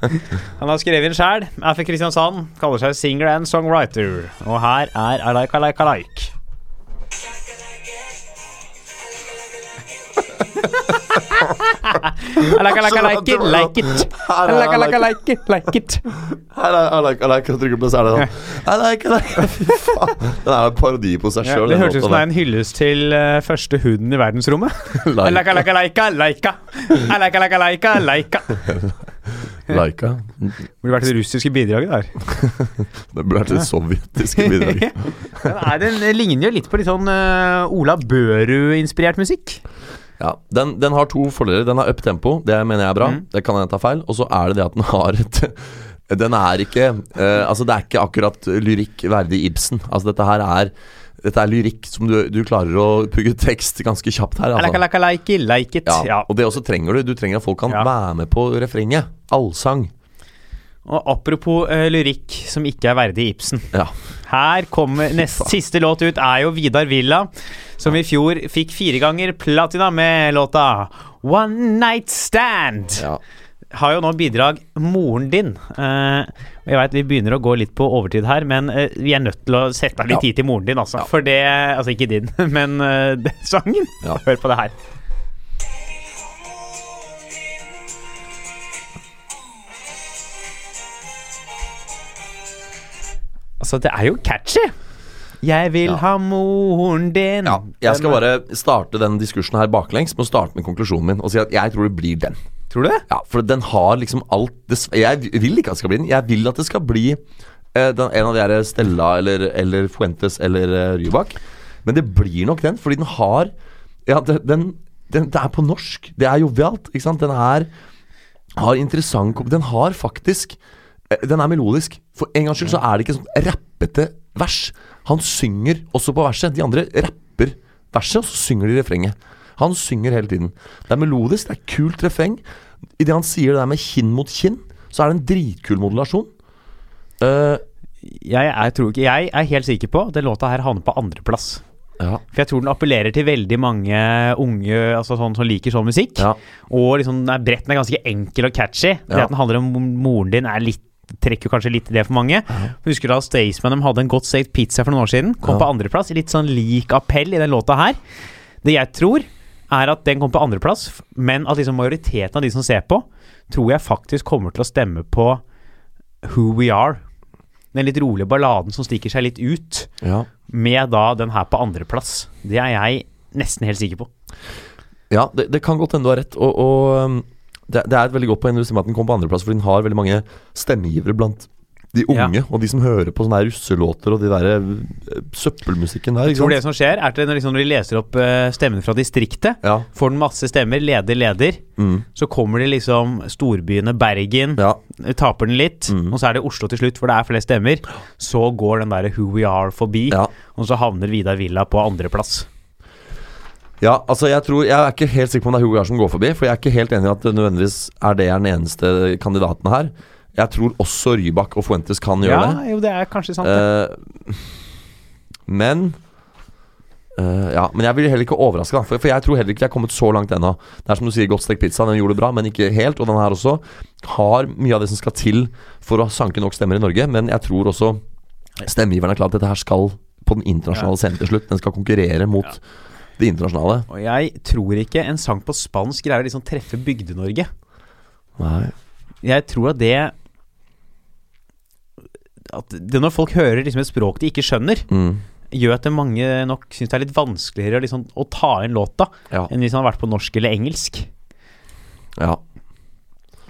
Han har skrevet den sjæl. Er fra Kristiansand. Kaller seg singer and songwriter. Og her er I like, I like, I like. I like, I like, I like it, like it. I like, I like, I like it, like it. I like, I like, I like. I trykker på så er det sånn. I like, I like. Fy faen. Den er en parodi på seg Ja, sjøl. det hørtes ut som det er en hyllest til eh, første hunden i verdensrommet. I like, I like, I like, I like. I like, I like, I like, I like. Laika. Det burde vært det russiske bidraget der. Det burde vært det sovjetiske bidraget. Den, er, den ligner jo litt på litt sånn uh, Ola Børud-inspirert musikk. Ja, den, den har to fordeler. Den har up tempo, det mener jeg er bra. Mm. Det kan jeg ta feil. Og så er det det at den har et Den er ikke eh, Altså, det er ikke akkurat lyrikk verdig Ibsen. Altså, dette her er Dette er lyrikk som du, du klarer å pugge tekst ganske kjapt her. Altså. like, like, like, it, like it. Ja, Ja. og det også trenger du. Du trenger at folk kan Ja. være med på refrenget. Allsang. Og apropos uh, lyrikk som ikke er verdig Ibsen. Ja. Her kommer nest siste låt ut, er jo Vidar Villa, som i fjor fikk fire ganger platina med låta One Night Stand. ja. Har jo nå bidrag moren din. Uh, jeg vet vi begynner å gå litt på overtid her, men uh, vi er nødt til å sette av litt Ja. tid til moren din, altså. For det Altså ikke din, men sangen. Hør på det her. Altså, det er jo catchy. Jeg vil Ja. ha moren din. ja. Jeg skal bare starte den diskursen her baklengs med å starte med konklusjonen min og si at jeg tror det blir den. Tror du det? Ja, for den har liksom alt Jeg vil ikke at det skal bli den. Jeg vil at det skal bli eh, den, en av de her Stella eller, eller Fuentes eller eh, Rybak. Men det blir nok den, fordi den har Ja, den, den, den, det er på norsk. Det er jovialt, ikke sant. Den er har interessant Den har faktisk eh, Den er melodisk. For en gangs skyld så er det ikke sånn rappete vers. Han synger også på verset. De andre rapper verset, og så synger de refrenget. Han synger hele tiden. Det er melodisk, det er kult refreng. Idet han sier det der med kinn mot kinn, så er det en dritkul modulasjon. Uh, Jeg jeg, tror ikke, jeg er helt sikker på at den låta her havner på andreplass. ja, For jeg tror den appellerer til veldig mange unge altså sånn, som liker sånn musikk. ja, Og liksom, den er bretten er ganske enkel og catchy. Det Ja. at den handler om moren din, er litt trekker kanskje litt i det for mange. Husker du da Staysman de hadde en godt stekt pizza for noen år siden? Kom Ja. på andreplass. Litt sånn lik appell i den låta her. Det jeg tror, er at den kom på andreplass, men at liksom majoriteten av de som ser på, tror jeg faktisk kommer til å stemme på Who We Are. Den litt rolige balladen som stikker seg litt ut, ja. med da den her på andreplass. Det er jeg nesten helt sikker på. Ja, det, det kan godt hende du har rett. Og, og um, det, det er et veldig godt poeng at den kom på andreplass, for den har veldig mange stemmegivere blant de Ja. unge, og de som hører på sånne her russelåter og de der eh, søppelmusikken der. Jeg tror det som skjer, er at når, liksom, når de leser opp uh, stemmene fra distriktet, Ja. får den masse stemmer, leder, leder, Mm, så kommer det liksom storbyene Bergen, ja. taper den litt, Mm. og så er det Oslo til slutt, for det er flest stemmer. Så går den der Who We Are forbi, ja. og så havner Vidar Villa på andreplass. Ja, altså jeg tror Jeg er ikke helt sikker på om det er Hugo Garsen som går forbi, for jeg er ikke helt enig i at det nødvendigvis er det er den eneste kandidaten her. Jeg tror også Rybak og Fuentes kan gjøre Ja, det. jo, det er kanskje sant. Eh, men uh, Ja, men jeg blir heller ikke overraska, for, for jeg tror heller ikke jeg er kommet så langt ennå. Det er som du sier, godt stekt pizza, den gjorde det bra, men ikke helt. Og den her også har mye av det som skal til for å sanke nok stemmer i Norge, men jeg tror også Stemmegiveren er klar at dette her skal på den internasjonale scenen til slutt. Den skal konkurrere mot det internasjonale. Og jeg tror ikke en sang på spansk greier å liksom treffe Bygde-Norge. Nei. Jeg tror at det At det når folk hører liksom et språk de ikke skjønner, Mm. gjør at det mange nok syns det er litt vanskeligere liksom, å ta inn låta Ja. enn hvis han har vært på norsk eller engelsk. ja.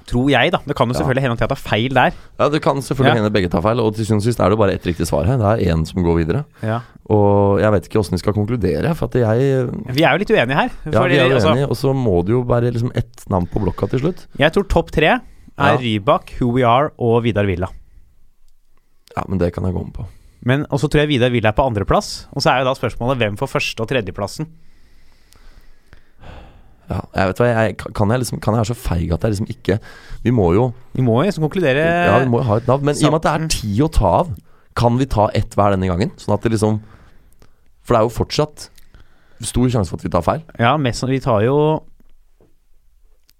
Tror jeg, da. Det kan jo Ja. selvfølgelig hende at jeg tar feil der. Ja, Det kan selvfølgelig Ja. hende begge tar feil, og til syvende og sist er det jo bare ett riktig svar her. Det er én som går videre. Ja. Og jeg vet ikke åssen vi skal konkludere, for at jeg Vi er jo litt uenige her. Ja, vi er jo altså, enige, og så må det jo være liksom ett navn på blokka til slutt. Jeg tror topp tre er Ja. Rybak, Who We Are og Vidar Villa. Ja, men det kan jeg gå med på. Men Og så tror jeg Vidar Villa er på andreplass. Og så er jo da spørsmålet hvem får første- og tredjeplassen. Ja, jeg vet hva, jeg, kan, jeg liksom, kan jeg være så feig at jeg liksom ikke Vi må jo Vi må jo liksom konkludere Ja, vi må jo ha et navn. Men i og med at det er ti å ta av, kan vi ta ett hver denne gangen? Sånn at det liksom For det er jo fortsatt stor sjanse for at vi tar feil. Ja, mest. Vi tar jo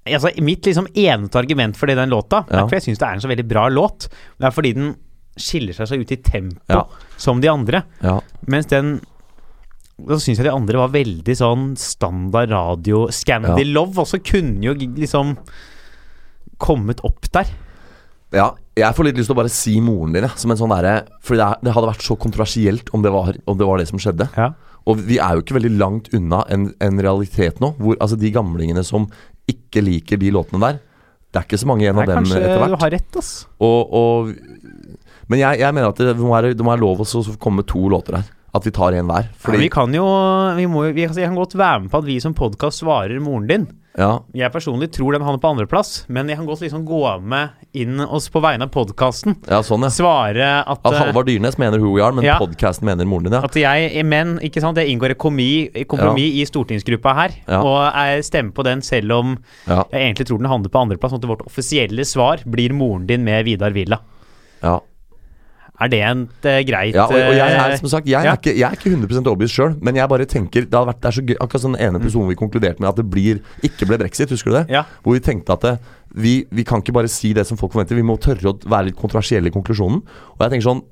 Altså, Mitt liksom eneste argument for det den låta, Ja. er fordi jeg syns det er en så veldig bra låt, det er fordi den skiller seg så ut i tempo Ja. som de andre. Ja. Mens den Da syns jeg de andre var veldig sånn standard radio Scandi Ja. Love også kunne jo liksom kommet opp der. ja. Jeg får litt lyst til å bare si moren din. Som en sånn derre For det, det hadde vært så kontroversielt om det, var, om det var det som skjedde. Ja. Og vi er jo ikke veldig langt unna en, en realitet nå, hvor altså de gamlingene som ikke liker de låtene der Det er ikke så mange igjen av dem kanskje etter du har rett, ass. Og, og, men jeg, jeg mener at det må være, det må være lov å komme to låter her. At vi tar en hver. Ja, vi kan jo vi må, vi, altså, Jeg kan godt være med på at vi som podkast svarer moren din. ja, Jeg personlig tror den havner på andreplass, men jeg kan godt liksom gå med inn oss på vegne av podkasten. ja, sånn, ja. Svare at, At eh, Halvard Dyrnes mener who we are, men Ja. podcasten mener moren din, ja. at jeg, men ikke sant, jeg inngår et kompromiss i stortingsgruppa her, og jeg stemmer på den selv om jeg egentlig tror den havner på andreplass. Sånn at vårt offisielle svar blir moren din med Vidar Villa. ja. Er det en eh, greit ja og, og jeg er eh, som sagt Jeg ja. er ikke, jeg er ikke 100 overbevist sjøl, men jeg bare tenker Det vært det er så gøy Akkurat sånn ene episoden vi konkluderte med at det blir ikke ble brexit, husker du det? Ja. Hvor vi tenkte at det, vi, vi kan ikke bare si det som folk forventer, vi må tørre å være litt kontroversielle i konklusjonen. Og jeg tenker sånn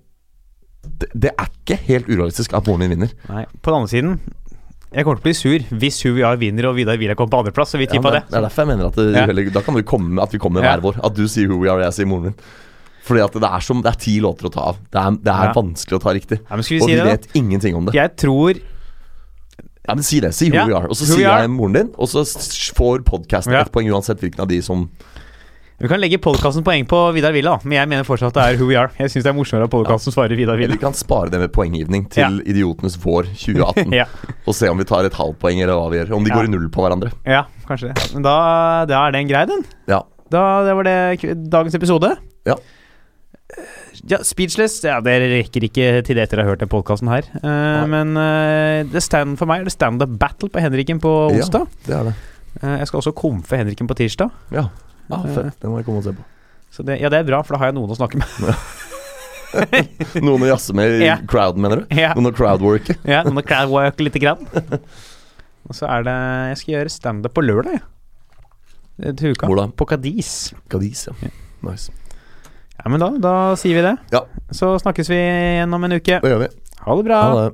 det, det er ikke helt urealistisk at moren min vinner. Nei, på den andre siden jeg kommer til å bli sur hvis Are vinner og Vidar Villa kommer på andreplass. Så Ja, det. det er derfor jeg mener at det, Ja. Da kan vi komme, at vi kommer med hver vår. At du sier are, og jeg sier moren min. Fordi at det er, som, det er ti låter å ta av. Det er, det er Ja. vanskelig å ta riktig. Ja, og si vi det, vet ingenting om det. Jeg tror Ja, men Si det. Si who Ja, we are. Og så sier jeg moren din, og så får podkasten Ja. ett poeng uansett hvilken av de som Vi kan legge podkasten poeng på Vidar Villa, da. Men jeg mener fortsatt at det er Who We Are. Jeg syns det er morsommere at podkasten svarer Vidar Villa. vi kan spare det med poenggivning til Ja. Idiotenes vår 2018. Ja, Og se om vi tar et halvt poeng, eller hva vi gjør. Om de Ja. går i null på hverandre. ja, kanskje det. Men da, da er den grei, den. Ja. Da, det var det dagens episode. Ja. Ja, Speechless ja, det rekker ikke til det etter å ha hørt den podkasten her. Uh, men uh, det stand for meg er det stand-up battle på Henriken på onsdag. Ja. Det er det. Uh, jeg skal også komfe Henriken på tirsdag. Ja. ah, fett. Den må jeg komme og se på. Så det, ja, det er bra, for da har jeg noen å snakke med. Noen å jazze med i Ja. crowden, mener du? Ja. Noen å crowdworke? Ja, noen crowd crowdworke lite grann. Og så er det Jeg skal gjøre standup på lørdag, jeg. Ja. Til uka. Hvor da? På Kadis. Gadis, ja. Nice. Ja, men da, da sier vi det. Ja. Så snakkes vi igjen om en uke. Det gjør vi. Ha det bra. Ha det.